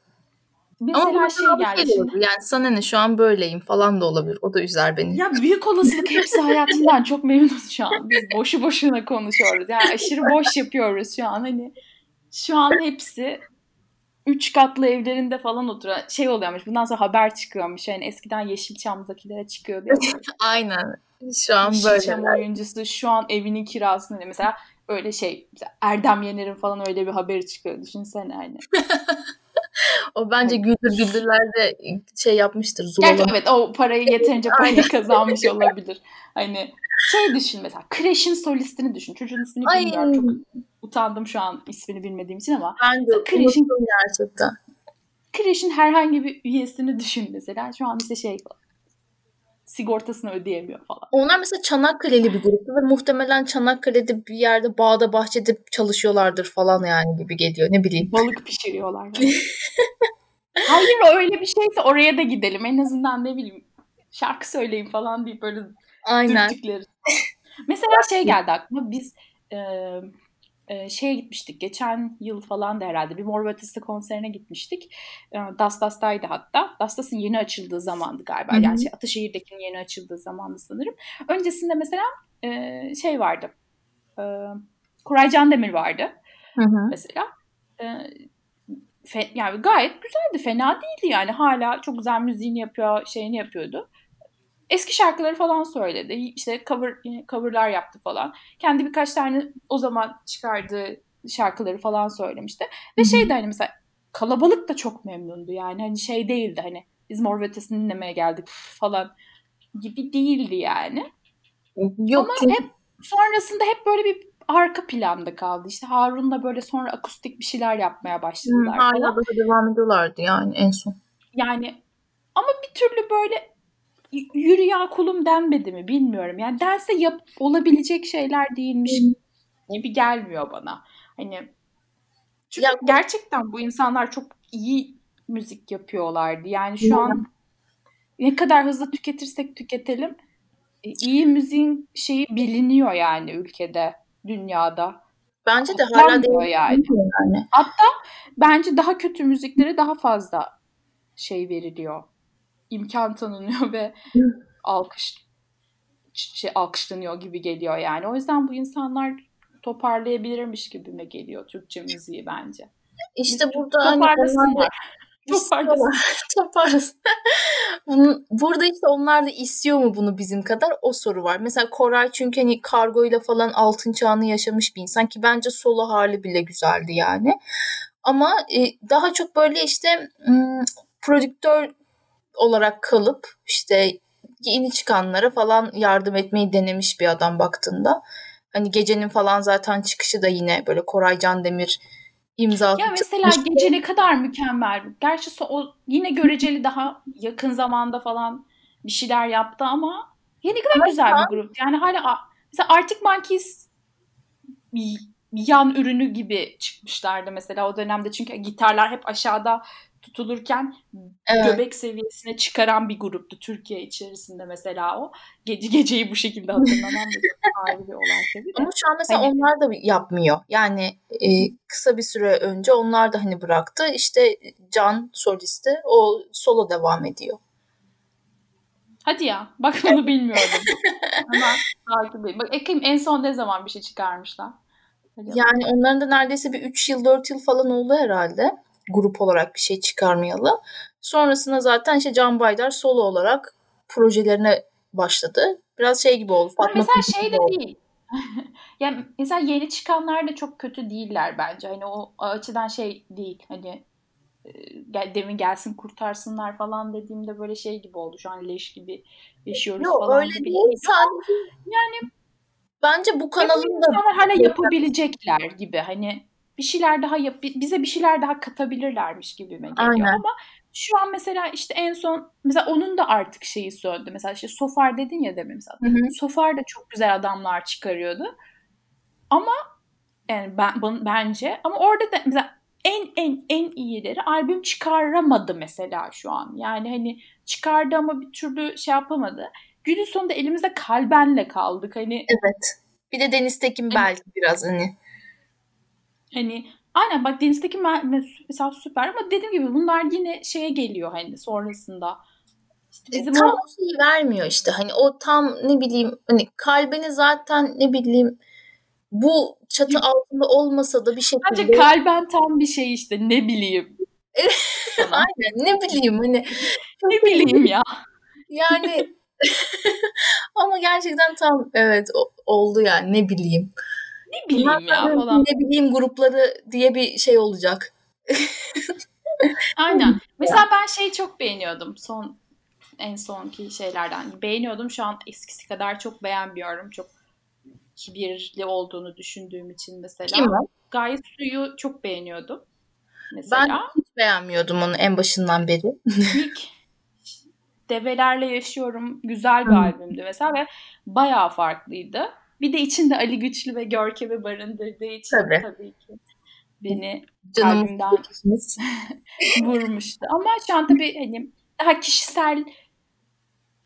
Mesela Ama şey geldi. Şey yani sana ne şu an böyleyim falan da olabilir. O da üzer beni. Ya büyük olasılık hepsi hayatından çok memnunuz şu an. Biz boşu boşuna konuşuyoruz. Yani aşırı boş yapıyoruz şu an. Hani şu an hepsi üç katlı evlerinde falan oturan şey oluyormuş. Bundan sonra haber çıkıyormuş. Yani eskiden Yeşilçam'dakilere çıkıyordu. [laughs] Aynen. Şu an böyle. Yeşilçam oyuncusu şu an evinin kirasını mesela öyle şey Erdem Yener'in falan öyle bir haberi çıkıyor. Düşünsene hani. [laughs] o bence Güldür Güldürler'de şey yapmıştır. Gerçi evet o parayı yeterince [laughs] parayı kazanmış olabilir. Hani şey düşün mesela Crash'in solistini düşün. Çocuğun ismini Ay. bilmiyorum. Çok utandım şu an ismini bilmediğim için ama. Ben de Crash'in gerçekten. Crash'in herhangi bir üyesini düşün mesela. Şu an işte şey sigortasını ödeyemiyor falan. Onlar mesela Çanakkale'li bir gruptu ve muhtemelen Çanakkale'de bir yerde bağda bahçede çalışıyorlardır falan yani gibi geliyor. Ne bileyim. Balık pişiriyorlar. [laughs] Hayır öyle bir şeyse oraya da gidelim. En azından ne bileyim şarkı söyleyin falan deyip böyle Aynen. Mesela şey geldi aklıma. Biz e, e, şeye gitmiştik. Geçen yıl falan da herhalde bir Mor ve Ötesi konserine gitmiştik. E, Dastas'taydı hatta. Dastas'ın yeni açıldığı zamandı galiba. Hı hı. Yani şey, Ataşehir'dekinin yeni açıldığı zamandı sanırım. Öncesinde mesela e, şey vardı. E, Koray Demir vardı Hı hı. mesela. E, fe, yani gayet güzeldi. Fena değildi yani. Hala çok güzel müziğini yapıyor, şeyini yapıyordu. Eski şarkıları falan söyledi. İşte cover coverlar yaptı falan. Kendi birkaç tane o zaman çıkardığı şarkıları falan söylemişti. Ve Hı hı. şeydi hani mesela kalabalık da çok memnundu yani. Hani şey değildi hani biz Mor Ötesi'ni dinlemeye geldik falan gibi değildi yani. Yok Ama hep sonrasında hep böyle bir arka planda kaldı. İşte Harun'la böyle sonra akustik bir şeyler yapmaya Hı, başladılar hala falan. da devam ediyorlardı yani en son. Yani ama bir türlü böyle yürü ya kulum denmedi mi bilmiyorum. Yani dense yap olabilecek şeyler değilmiş gibi gelmiyor bana. Hani çünkü Ya- gerçekten bu insanlar çok iyi müzik yapıyorlardı. Yani şu an ne kadar hızlı tüketirsek tüketelim e, iyi müziğin şeyi biliniyor yani ülkede, dünyada. Bence de hala değil yani. yani. Bence daha kötü müziklere daha fazla şey veriliyor. İmkan tanınıyor ve alkış şey alkışlanıyor gibi geliyor yani. O yüzden bu insanlar toparlayabilirmiş gibime geliyor Türkçe müziği bence. İşte burada hani Toparlasınlar. Toparlasınlar. Toparlasın. [laughs] [laughs] Bunun- Burada işte onlar da istiyor mu bunu bizim kadar o soru var. Mesela Koray çünkü hani kargoyla falan altın çağını yaşamış bir insan ki bence solo hali bile güzeldi yani. Ama e, daha çok böyle işte prodüktör olarak kalıp işte yeni çıkanlara falan yardım etmeyi denemiş bir adam baktığında. Hani gecenin falan zaten çıkışı da yine böyle Koray Candemir imzası Ya mesela çıkmış. gece ne kadar mükemmel. Gerçi o yine göreceli daha yakın zamanda falan bir şeyler yaptı ama ya ne kadar Ama güzel bir grup. Yani hala mesela Arctic Monkeys yan ürünü gibi çıkmışlardı mesela o dönemde. Çünkü gitarlar hep aşağıda tutulurken Evet. göbek seviyesine çıkaran bir gruptu Türkiye içerisinde mesela o. Gece geceyi bu şekilde hatırlamam da ayrı [laughs] bir olay tabii. Ama şu an mesela Hani- onlar da yapmıyor. Yani e, kısa bir süre önce onlar da hani bıraktı. İşte Can solisti o solo devam ediyor. Hadi ya. Bak [laughs] bunu bilmiyordum. [laughs] Hemen takip edeyim. Bak Ekim en son ne zaman bir şey çıkarmışlar? Yani onların da neredeyse bir 3 yıl 4 yıl falan oldu herhalde. Grup olarak bir şey çıkarmayalı. Sonrasında zaten işte Can Baydar solo olarak projelerine başladı. Biraz şey gibi oldu. Fatma mesela şey de oldu. değil. [laughs] yani mesela yeni çıkanlar da çok kötü değiller bence. Hani o açıdan şey değil. Hani e, gel, demin gelsin kurtarsınlar falan dediğimde böyle şey gibi oldu. Şu an leş gibi yaşıyoruz Yok falan öyle gibi değil. Sadece yani bence bu kanalın da hala yapabilecekler gibi. Hani bir şeyler daha yap bize bir şeyler daha katabilirlermiş gibime geliyor. Aynen. Ama şu an mesela işte en son mesela onun da artık şeyi söndü. Mesela işte Sofar dedin ya demin mesela. Hı hı. Sofar da çok güzel adamlar çıkarıyordu. Ama yani ben, ben- bence ama orada da mesela en en en iyileri albüm çıkaramadı mesela şu an. Yani hani çıkardı ama bir türlü şey yapamadı. Günün sonunda elimizde kalbenle kaldık. Hani evet. Bir de Deniz Tekin belki biraz hani. Hani aynen bak Deniz'deki me- me- mesela süper ama dediğim gibi bunlar yine şeye geliyor hani sonrasında. İşte bizim tam o şeyi vermiyor işte. Hani o tam ne bileyim hani kalbini zaten ne bileyim bu çatı altında olmasa da bir şekilde. Bence kalben tam bir şey işte ne bileyim. [laughs] Aynen ne bileyim hani. ne bileyim ya. Yani [laughs] [laughs] ama gerçekten tam evet oldu yani ne bileyim. Ne bileyim ya falan. Ne bileyim grupları diye bir şey olacak. Aynen. [laughs] Mesela ben şeyi çok beğeniyordum. Son en sonki şeylerden. Beğeniyordum. Şu an eskisi kadar çok beğenmiyorum. Çok kibirli olduğunu düşündüğüm için mesela. Kim? Gaye Su'yu çok beğeniyordum. Mesela. Ben hiç beğenmiyordum onu en başından beri. [laughs] İlk Develerle Yaşıyorum güzel bir albümdü mesela ve bayağı farklıydı. Bir de içinde Ali Güçlü ve Görkem'i barındırdığı için tabii, tabii ki beni kalbimden [laughs] vurmuştu. Ama şu an tabii hani daha kişisel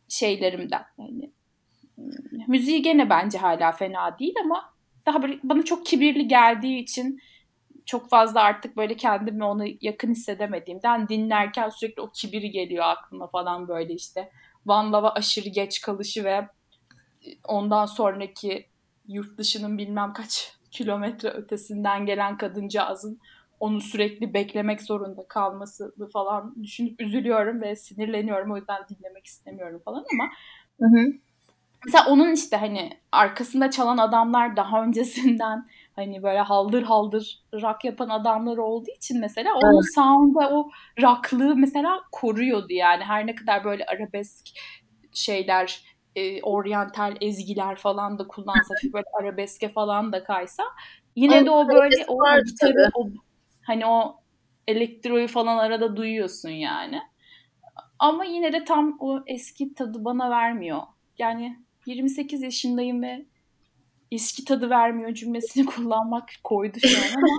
şeylerimden. Yani, müziği gene bence hala fena değil ama daha böyle bana çok kibirli geldiği için çok fazla artık böyle kendimi ona yakın hissedemediğimden dinlerken sürekli o kibiri geliyor aklıma falan böyle işte. Van Love'a aşırı geç kalışı ve ondan sonraki yurt dışının bilmem kaç [laughs] kilometre ötesinden gelen kadıncağızın onu sürekli beklemek zorunda kalması falan düşünüp üzülüyorum ve sinirleniyorum. O yüzden dinlemek istemiyorum falan ama hı hı. mesela onun işte hani arkasında çalan adamlar daha öncesinden hani böyle haldır haldır rock yapan adamlar olduğu için mesela onun evet. sound'a o rocklığı mesela koruyordu yani. Her ne kadar böyle arabesk şeyler e, oryantal ezgiler falan da kullansa [laughs] böyle arabeske falan da kaysa yine Ama de o böyle o gitarı o hani o elektroyu falan arada duyuyorsun yani. Ama yine de tam o eski tadı bana vermiyor. Yani 28 yaşındayım ve eski tadı vermiyor cümlesini [laughs] kullanmak koydu şu an ama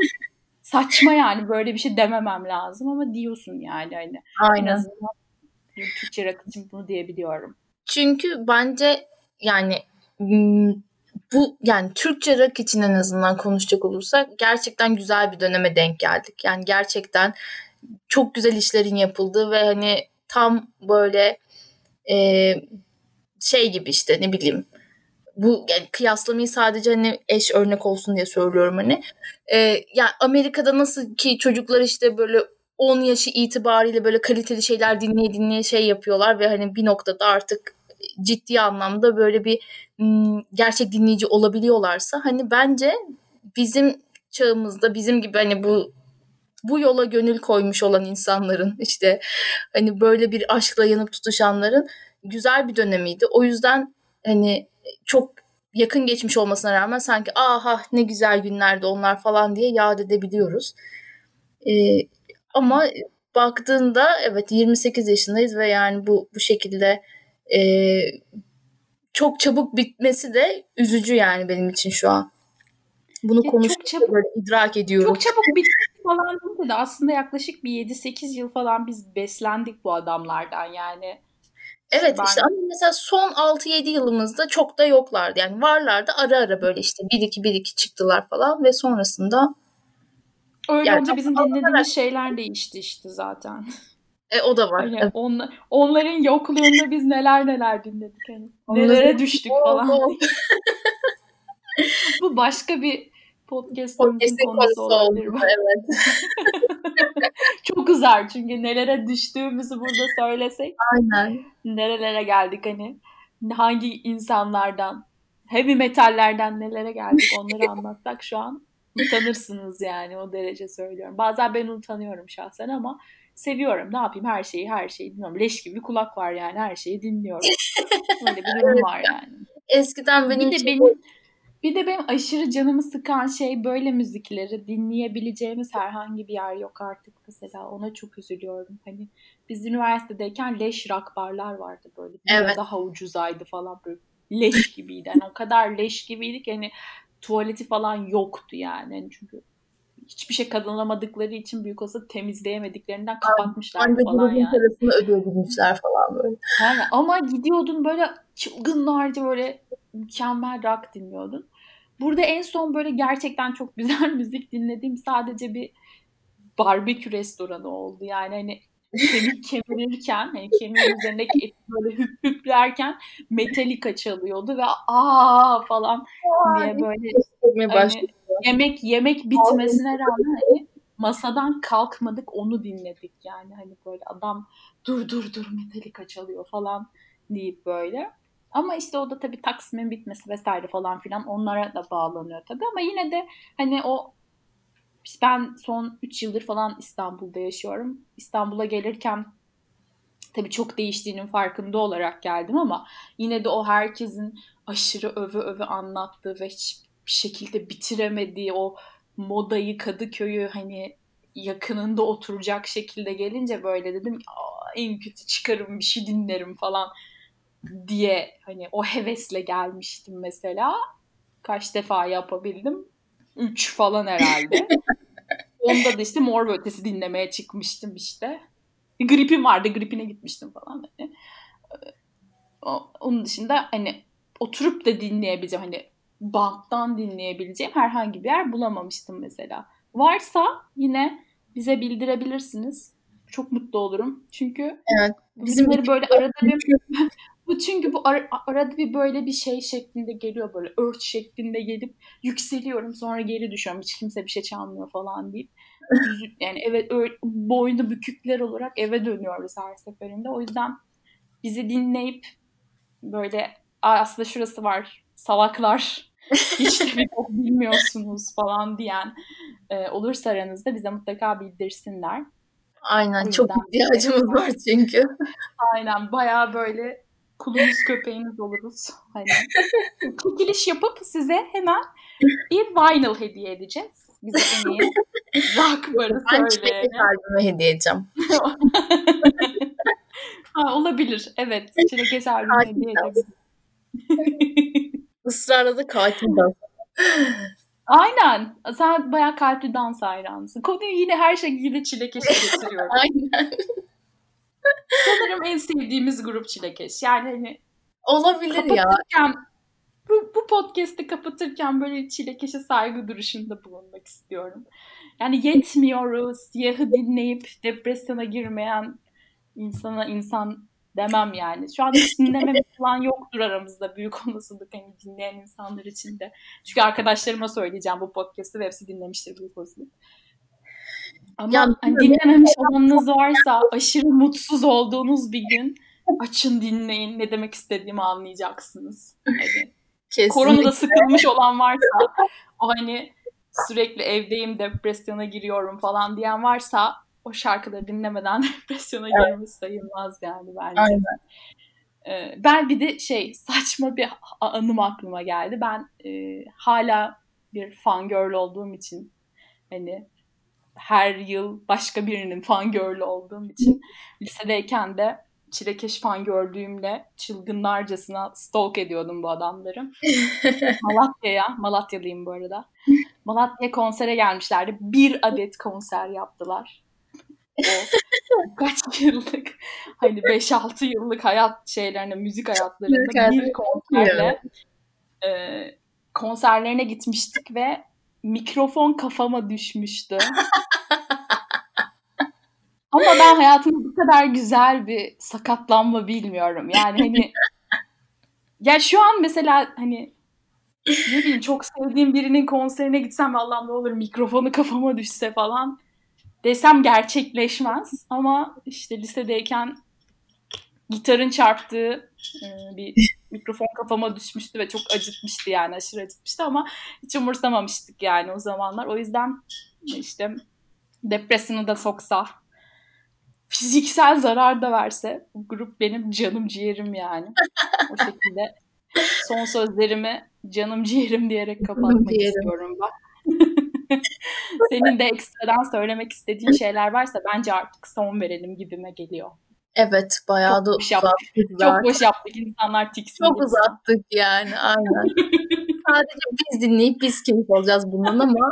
saçma yani böyle bir şey dememem lazım ama diyorsun yani hani. Aynen. En azından Türkçe için bunu diyebiliyorum. Çünkü bence yani bu yani Türkçe rock için en azından konuşacak olursak gerçekten güzel bir döneme denk geldik. Yani gerçekten çok güzel işlerin yapıldığı ve hani tam böyle e, şey gibi işte ne bileyim bu yani kıyaslamayı sadece hani eş örnek olsun diye söylüyorum hani. E, yani Amerika'da nasıl ki çocuklar işte böyle 10 yaşı itibariyle böyle kaliteli şeyler dinleye dinleye şey yapıyorlar ve hani bir noktada artık ciddi anlamda böyle bir gerçek dinleyici olabiliyorlarsa hani bence bizim çağımızda bizim gibi hani bu bu yola gönül koymuş olan insanların işte hani böyle bir aşkla yanıp tutuşanların güzel bir dönemiydi. O yüzden hani çok yakın geçmiş olmasına rağmen sanki aha ne güzel günlerdi onlar falan diye yad edebiliyoruz. Ee, ama baktığında evet 28 yaşındayız ve yani bu bu şekilde e, çok çabuk bitmesi de üzücü yani benim için şu an. Bunu konuştukça böyle idrak ediyorum. Çok çabuk bitti falan değil de aslında yaklaşık bir 7-8 yıl falan biz beslendik bu adamlardan yani. Evet ben... işte ama mesela son 6-7 yılımızda çok da yoklardı. Yani varlardı ara ara böyle işte 1-2-1-2 çıktılar falan ve sonrasında Öyle yani olunca bizim dinlediğimiz şeyler değişti işte zaten. E o da var. Hani evet. on, onların yokluğunda biz neler neler dinledik hani. Nelere düştük falan. Bu başka bir podcast'ımızın konusu olabilir. Oldu, evet. [laughs] Çok uzar çünkü nelere düştüğümüzü burada söylesek. Aynen. Nerelere geldik hani. Hangi insanlardan, heavy metallerden nelere geldik onları [laughs] anlatsak şu an utanırsınız yani o derece söylüyorum. Bazen ben utanıyorum şahsen ama seviyorum. Ne yapayım her şeyi her şeyi dinliyorum. Leş gibi bir kulak var yani her şeyi dinliyorum. [laughs] Böyle bir durum var yani. Eskiden benim bir de benim bir de benim aşırı canımı sıkan şey böyle müzikleri dinleyebileceğimiz herhangi bir yer yok artık mesela. Ona çok üzülüyorum. Hani biz üniversitedeyken leş rock barlar vardı böyle. Evet. Daha ucuzaydı falan böyle. Leş gibiydi. Yani o kadar leş gibiydi ki hani tuvaleti falan yoktu yani. yani çünkü hiçbir şey kazanamadıkları için büyük olsa temizleyemediklerinden kapatmışlar yani, falan yani. parasını ödeyebilmişler falan böyle. Yani ama gidiyordun böyle çılgınlarca böyle mükemmel rock dinliyordun. Burada en son böyle gerçekten çok [laughs] güzel müzik dinlediğim sadece bir barbekü restoranı oldu. Yani hani kemik [laughs] kemirirken hani kemiğin üzerindeki eti böyle hüp hüplerken Metallica çalıyordu ve aa falan diye böyle hani, yemek yemek bitmesine rağmen masadan kalkmadık onu dinledik yani hani böyle adam dur dur dur Metallica çalıyor falan deyip böyle. Ama işte o da tabii Taksim'in bitmesi vesaire falan filan onlara da bağlanıyor tabii ama yine de hani o ben son 3 yıldır falan İstanbul'da yaşıyorum. İstanbul'a gelirken tabii çok değiştiğinin farkında olarak geldim ama yine de o herkesin aşırı öve öve anlattığı ve hiçbir şekilde bitiremediği o modayı, Kadıköy'ü hani yakınında oturacak şekilde gelince böyle dedim en kötü çıkarım bir şey dinlerim falan diye hani o hevesle gelmiştim mesela. Kaç defa yapabildim? Üç falan herhalde. [laughs] Onda da işte Mor ve Ötesi dinlemeye çıkmıştım işte. Gripim vardı, gripine gitmiştim falan. Hani. Onun dışında hani oturup da dinleyebileceğim hani banttan dinleyebileceğim herhangi bir yer bulamamıştım mesela. Varsa yine bize bildirebilirsiniz. Çok mutlu olurum. Çünkü evet, bizim böyle arada bir [laughs] bu çünkü bu ar- arada bir böyle bir şey şeklinde geliyor böyle ört şeklinde gelip yükseliyorum sonra geri düşüyorum hiç kimse bir şey çalmıyor falan deyip yani evet boynu bükükler olarak eve dönüyoruz her seferinde. O yüzden bizi dinleyip böyle aslında şurası var salaklar hiç de bilmiyorsunuz falan diyen e, olursa aranızda bize mutlaka bildirsinler. Aynen çok ihtiyacımız var [laughs] çünkü. Aynen bayağı böyle kulunuz köpeğiniz oluruz. Hani çekiliş yapıp size hemen bir vinyl hediye edeceğiz. Bize en iyi rock barı Ben çilekli albümü hediye edeceğim. [laughs] ha, olabilir. Evet. Çilekli albümü hediye edebiliriz. [laughs] Israrla da katil dans. Aynen. Sen bayağı kalpli dans hayranısın. Konuyu yine her şekilde çilekeşe getiriyorum. [laughs] Aynen. Sanırım en sevdiğimiz grup çilekeş. Yani hani olabilir ya. Bu, bu podcast'i kapatırken böyle çilekeşe saygı duruşunda bulunmak istiyorum. Yani yetmiyoruz, siyahı dinleyip depresyona girmeyen insana insan demem yani. Şu an hiç falan yoktur aramızda büyük olasılık hani dinleyen insanlar için de. Çünkü arkadaşlarıma söyleyeceğim bu podcast'ı ve hepsi dinlemiştir büyük olasılık. Ama ya, hani dinlememiş olanınız varsa aşırı mutsuz olduğunuz bir gün açın dinleyin ne demek istediğimi anlayacaksınız. Hani, koronada sıkılmış olan varsa o hani sürekli evdeyim depresyona giriyorum falan diyen varsa o şarkıları dinlemeden [laughs] depresyona evet. girmiş sayılmaz yani bence. Aynen. Ee, ben bir de şey [laughs] saçma bir anım aklıma geldi. Ben e, hala bir fangirl olduğum için hani her yıl başka birinin fangirl olduğum için lisedeyken de çilekeş fan gördüğümle çılgınlarcasına stalk ediyordum bu adamları. [laughs] Malatya'ya, Malatyalıyım bu arada. Malatya konsere gelmişlerdi. Bir adet konser yaptılar o [laughs] kaç yıllık hani 5-6 yıllık hayat şeylerine müzik hayatlarında bir konserle e, konserlerine gitmiştik ve mikrofon kafama düşmüştü. [laughs] Ama ben hayatımda bu kadar güzel bir sakatlanma bilmiyorum. Yani hani [laughs] ya şu an mesela hani ne bileyim çok sevdiğim birinin konserine gitsem Allah'ım ne olur mikrofonu kafama düşse falan desem gerçekleşmez ama işte lisedeyken gitarın çarptığı e, bir mikrofon kafama düşmüştü ve çok acıtmıştı yani aşırı acıtmıştı ama hiç umursamamıştık yani o zamanlar. O yüzden işte depresyonu da soksa fiziksel zarar da verse bu grup benim canım ciğerim yani. O şekilde son sözlerimi canım ciğerim diyerek kapatmak istiyorum ben. [laughs] [laughs] Senin de ekstradan söylemek istediğin şeyler varsa bence artık son verelim gibime geliyor. Evet bayağı Çok da boş yaptık. Çok boş yaptık. İnsanlar tiksindi. Çok uzattık yani aynen. [laughs] Sadece biz dinleyip biz keyif alacağız bundan ama [laughs]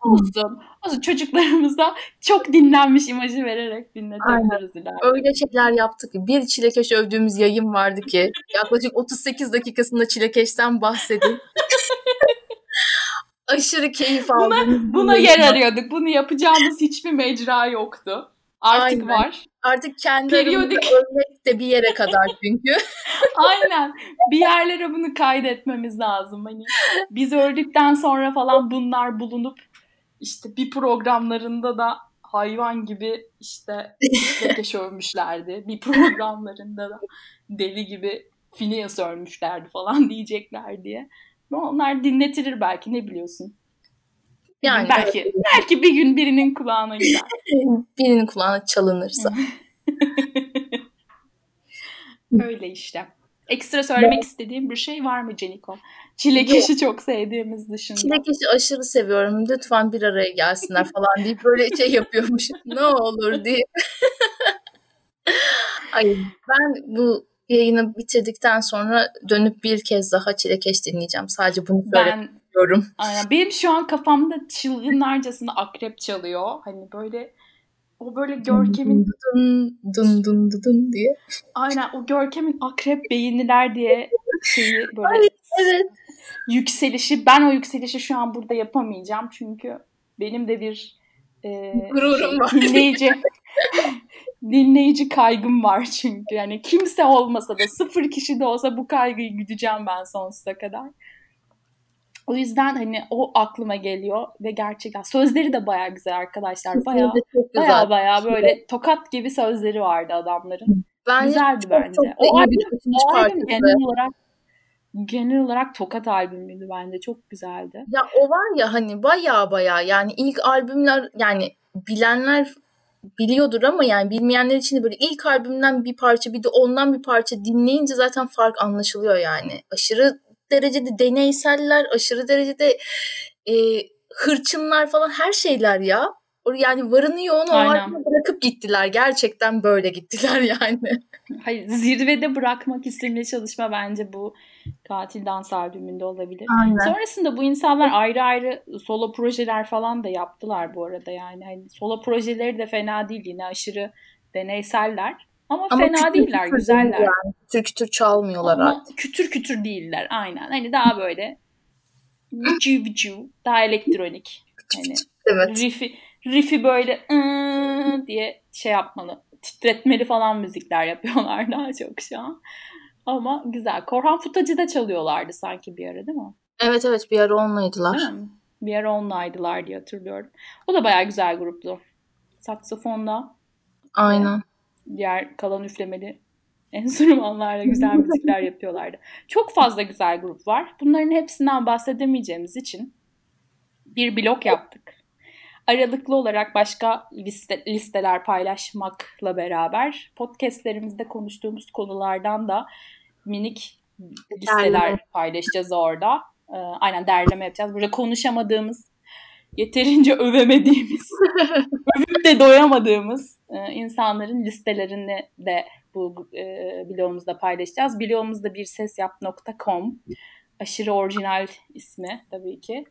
olsun. olsun. Çocuklarımıza çok dinlenmiş imajı vererek dinletebiliriz ileride. Öyle şeyler yaptık. Bir çilekeş övdüğümüz yayın vardı ki yaklaşık 38 dakikasında çilekeşten bahsedip aşırı keyif aldım. Buna, buna yer arıyorduk. Bunu yapacağımız hiçbir mecra yoktu. Artık Aynen. var. Artık kendi Periyodik. ölmek de bir yere kadar çünkü. [laughs] Aynen. Bir yerlere bunu kaydetmemiz lazım. Hani biz öldükten sonra falan bunlar bulunup işte bir programlarında da hayvan gibi işte [laughs] Lekeş övmüşlerdi. Bir programlarında da deli gibi Phineas ölmüşlerdi falan diyecekler diye. Onlar dinletilir belki ne biliyorsun. Yani belki evet. belki bir gün birinin kulağına gider. [laughs] birinin kulağına çalınırsa. [laughs] Öyle işte. Ekstra söylemek istediğim bir şey var mı Ceniko? Çilekeşi çok sevdiğimiz dışında. Çilekeşi aşırı seviyorum. Lütfen bir araya gelsinler falan deyip böyle şey yapıyormuş. [laughs] ne olur diye. Ay ben bu yayını bitirdikten sonra dönüp bir kez daha Çilekeş dinleyeceğim. Sadece bunu söylüyorum. Aynen. Benim şu an kafamda çılgınlarcasında akrep çalıyor. Hani böyle o böyle Görkem'in dun dun dun dun, dun diye. Aynen o Görkem'in akrep beyinliler diye şeyi böyle Ay, evet. yükselişi ben o yükselişi şu an burada yapamayacağım çünkü benim de bir e, gururum şey, var. Dinleyici [laughs] dinleyici kaygım var [laughs] çünkü. Yani kimse olmasa da sıfır kişi de olsa bu kaygıyı güdeceğim ben sonsuza kadar. O yüzden hani o aklıma geliyor ve gerçekten sözleri de baya güzel arkadaşlar. Baya baya baya böyle tokat gibi sözleri vardı adamların. Bence Güzeldi çok, bence. Çok o albüm, o albüm genel olarak genel olarak Tokat albümüydü bence. Çok güzeldi. Ya o var ya hani baya baya yani ilk albümler yani bilenler biliyordur ama yani bilmeyenler için de böyle ilk albümden bir parça bir de ondan bir parça dinleyince zaten fark anlaşılıyor yani. Aşırı derecede deneyseller, aşırı derecede e, hırçınlar falan her şeyler ya. Yani varını yoğunu o bırakıp gittiler. Gerçekten böyle gittiler [laughs] yani. Hayır zirvede bırakmak isimli çalışma bence bu Katil Dans albümünde olabilir. Aynen. Sonrasında bu insanlar ayrı ayrı solo projeler falan da yaptılar bu arada yani. Hani solo projeleri de fena değil yine aşırı deneyseller. Ama, Ama fena değiller, kütür güzeller. Yani. Kütür kütür çalmıyorlar Ama artık. kütür kütür değiller aynen. Hani daha böyle vıcı vıcı, daha elektronik. Hani evet. Riff'i, riff'i böyle diye şey yapmalı. Titretmeli falan müzikler yapıyorlar [laughs] daha çok şu an. Ama güzel. Korhan Futacı da çalıyorlardı sanki bir ara değil mi? Evet evet bir ara onlaydılar. Bir ara onlaydılar diye hatırlıyorum. O da bayağı güzel gruptu. Saksafonda. Aynen. Diğer kalan üflemeli [laughs] enstrümanlarla güzel [laughs] müzikler yapıyorlardı. Çok fazla güzel grup var. Bunların hepsinden bahsedemeyeceğimiz için bir blok yaptık. Aralıklı olarak başka liste, listeler paylaşmakla beraber podcastlerimizde konuştuğumuz konulardan da minik listeler paylaşacağız orada. Ee, aynen derleme yapacağız. Burada konuşamadığımız, yeterince [laughs] övemediğimiz, [laughs] övüp de doyamadığımız e, insanların listelerini de bu e, blogumuzda paylaşacağız. Blogumuzda bir sesyap.com aşırı orijinal ismi tabii ki.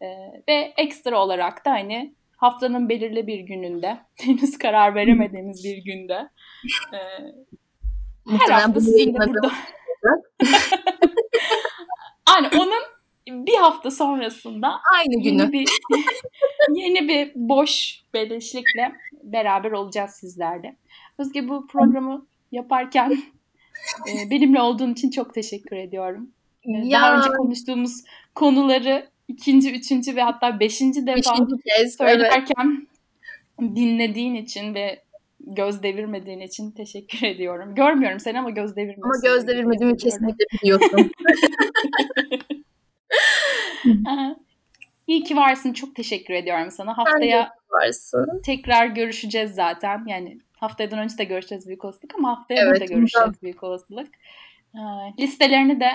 E, ve ekstra olarak da hani haftanın belirli bir gününde, [laughs] henüz karar veremediğimiz bir günde e, her hafta sizinle burada [laughs] Aynen onun bir hafta sonrasında aynı günü yeni bir, [laughs] yeni bir boş beleşlikle beraber olacağız sizlerle. Özge bu programı yaparken [laughs] e, benimle olduğun için çok teşekkür ediyorum. E, ya. Daha önce konuştuğumuz konuları ikinci, üçüncü ve hatta beşinci defa beşinci kez, söylerken evet. dinlediğin için ve göz devirmediğin için teşekkür [laughs] ediyorum. Görmüyorum seni ama göz devirmiyorsun. Ama göz devirmediğimi kesinlikle biliyorsun. [laughs] [laughs] İyi ki varsın. Çok teşekkür ediyorum sana. Haftaya varsın. tekrar görüşeceğiz zaten. Yani haftadan önce de görüşeceğiz büyük olasılık ama haftaya evet, da görüşeceğiz büyük olasılık. Listelerini de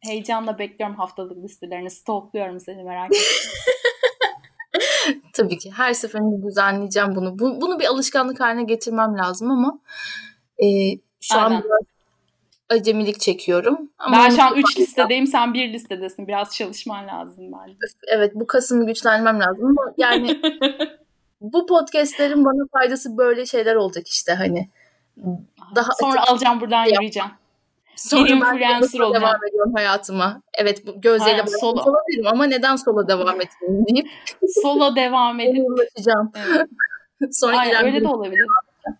heyecanla bekliyorum haftalık listelerini. Stalkluyorum seni merak etme. Tabii ki her seferinde düzenleyeceğim bunu. Bu, bunu bir alışkanlık haline getirmem lazım ama e, şu Aynen. an acemilik çekiyorum. Ama ben şu an 3 listedeyim sen bir listedesin. Biraz çalışman lazım bence. Evet bu Kasım'ı güçlenmem lazım ama yani [laughs] bu podcastlerin bana faydası böyle şeyler olacak işte hani. Daha Sonra alacağım buradan yürüyeceğim. Sonra bir influencer olacağım. devam ediyorum hayatıma. Evet bu gözleriyle sola olabilirim ama neden sola devam etmeyeyim deyip. [laughs] sola devam edip. ulaşacağım. Evet. [laughs] Sonra Aynen, öyle de olabilir. [laughs]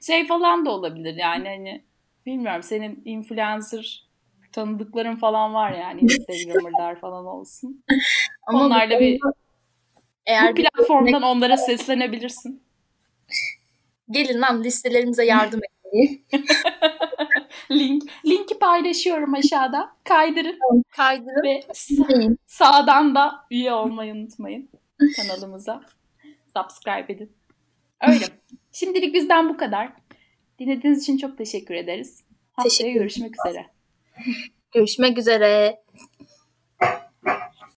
şey falan da olabilir yani hani bilmiyorum senin influencer tanıdıkların falan var yani Instagram'lar falan olsun. Ama Onlarla bir konuda bu eğer bir platformdan onlara seslenebilirsin. gelin lan listelerimize yardım edin. [laughs] Link linki paylaşıyorum aşağıda. Kaydırın Kaydırın. ve sa- sağdan da üye olmayı unutmayın [laughs] kanalımıza. Subscribe edin. Öyle. Şimdilik bizden bu kadar. Dinlediğiniz için çok teşekkür ederiz. Haftaya Teşekkür görüşmek üzere. Görüşmek üzere.